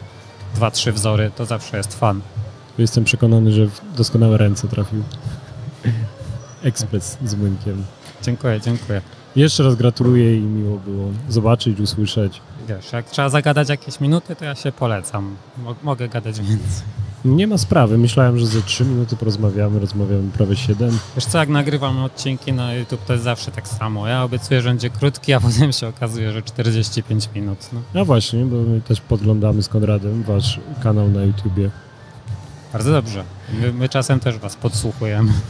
dwa, trzy wzory, to zawsze jest fan. Jestem przekonany, że w doskonałe ręce trafił. Ekspres z Młynkiem. Dziękuję, dziękuję. Jeszcze raz gratuluję i miło było zobaczyć, usłyszeć. Wiesz, jak trzeba zagadać jakieś minuty, to ja się polecam. Mo- mogę gadać więcej. Nie ma sprawy. Myślałem, że za 3 minuty porozmawiamy, rozmawiamy prawie 7. Wiesz co, jak nagrywam odcinki na YouTube, to jest zawsze tak samo. Ja obiecuję, że będzie krótki, a potem się okazuje, że 45 minut. No. No właśnie, bo my też podglądamy z Konradem wasz kanał na YouTubie. Bardzo dobrze. My, my czasem też was podsłuchujemy.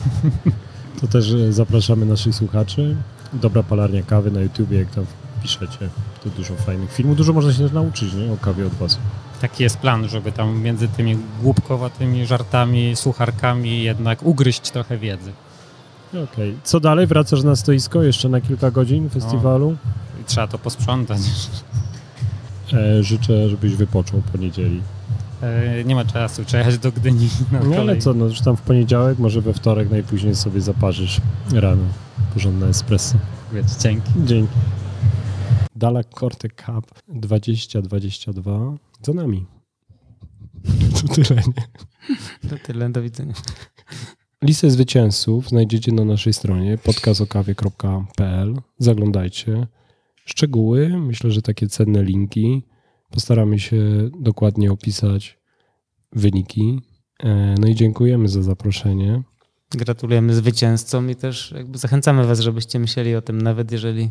To też e, zapraszamy naszych słuchaczy. Dobra palarnia kawy na YouTubie, jak tam piszecie. To dużo fajnych filmów. Dużo można się też nauczyć nie? o kawie od was. Taki jest plan, żeby tam między tymi głupkowatymi żartami, sucharkami jednak ugryźć trochę wiedzy. Okej. Co dalej? Wracasz na stoisko jeszcze na kilka godzin festiwalu? I trzeba to posprzątać. E, życzę, żebyś wypoczął po niedzieli. E, Nie ma czasu, trzeba jechać do Gdyni No ale co, no już tam w poniedziałek, może we wtorek najpóźniej sobie zaparzysz rano porządne espresso. Więc dzięki. Dzięki. Dala Corte Cup 2022 za nami. To tyle, nie? To tyle, do widzenia. Listę zwycięzców znajdziecie na naszej stronie podcastokawie.pl. Zaglądajcie. Szczegóły, myślę, że takie cenne linki. Postaramy się dokładnie opisać wyniki. E, No i dziękujemy za zaproszenie. Gratulujemy zwycięzcom i też jakby zachęcamy Was, żebyście myśleli o tym, nawet jeżeli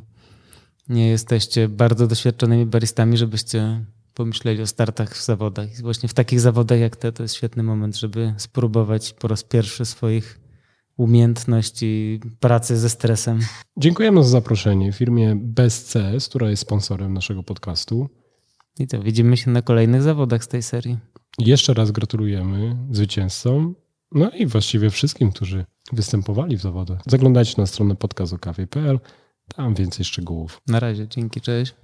nie jesteście bardzo doświadczonymi baristami, żebyście pomyśleli o startach w zawodach. I właśnie w takich zawodach jak te to jest świetny moment, żeby spróbować po raz pierwszy swoich umiejętności pracy ze stresem. Dziękujemy za zaproszenie firmie BestCS, która jest sponsorem naszego podcastu. I co, widzimy się na kolejnych zawodach z tej serii. Jeszcze raz gratulujemy zwycięzcom, no i właściwie wszystkim, którzy występowali w zawodach. Zaglądajcie na stronę podcastokawie.pl, tam więcej szczegółów. Na razie, dzięki, cześć.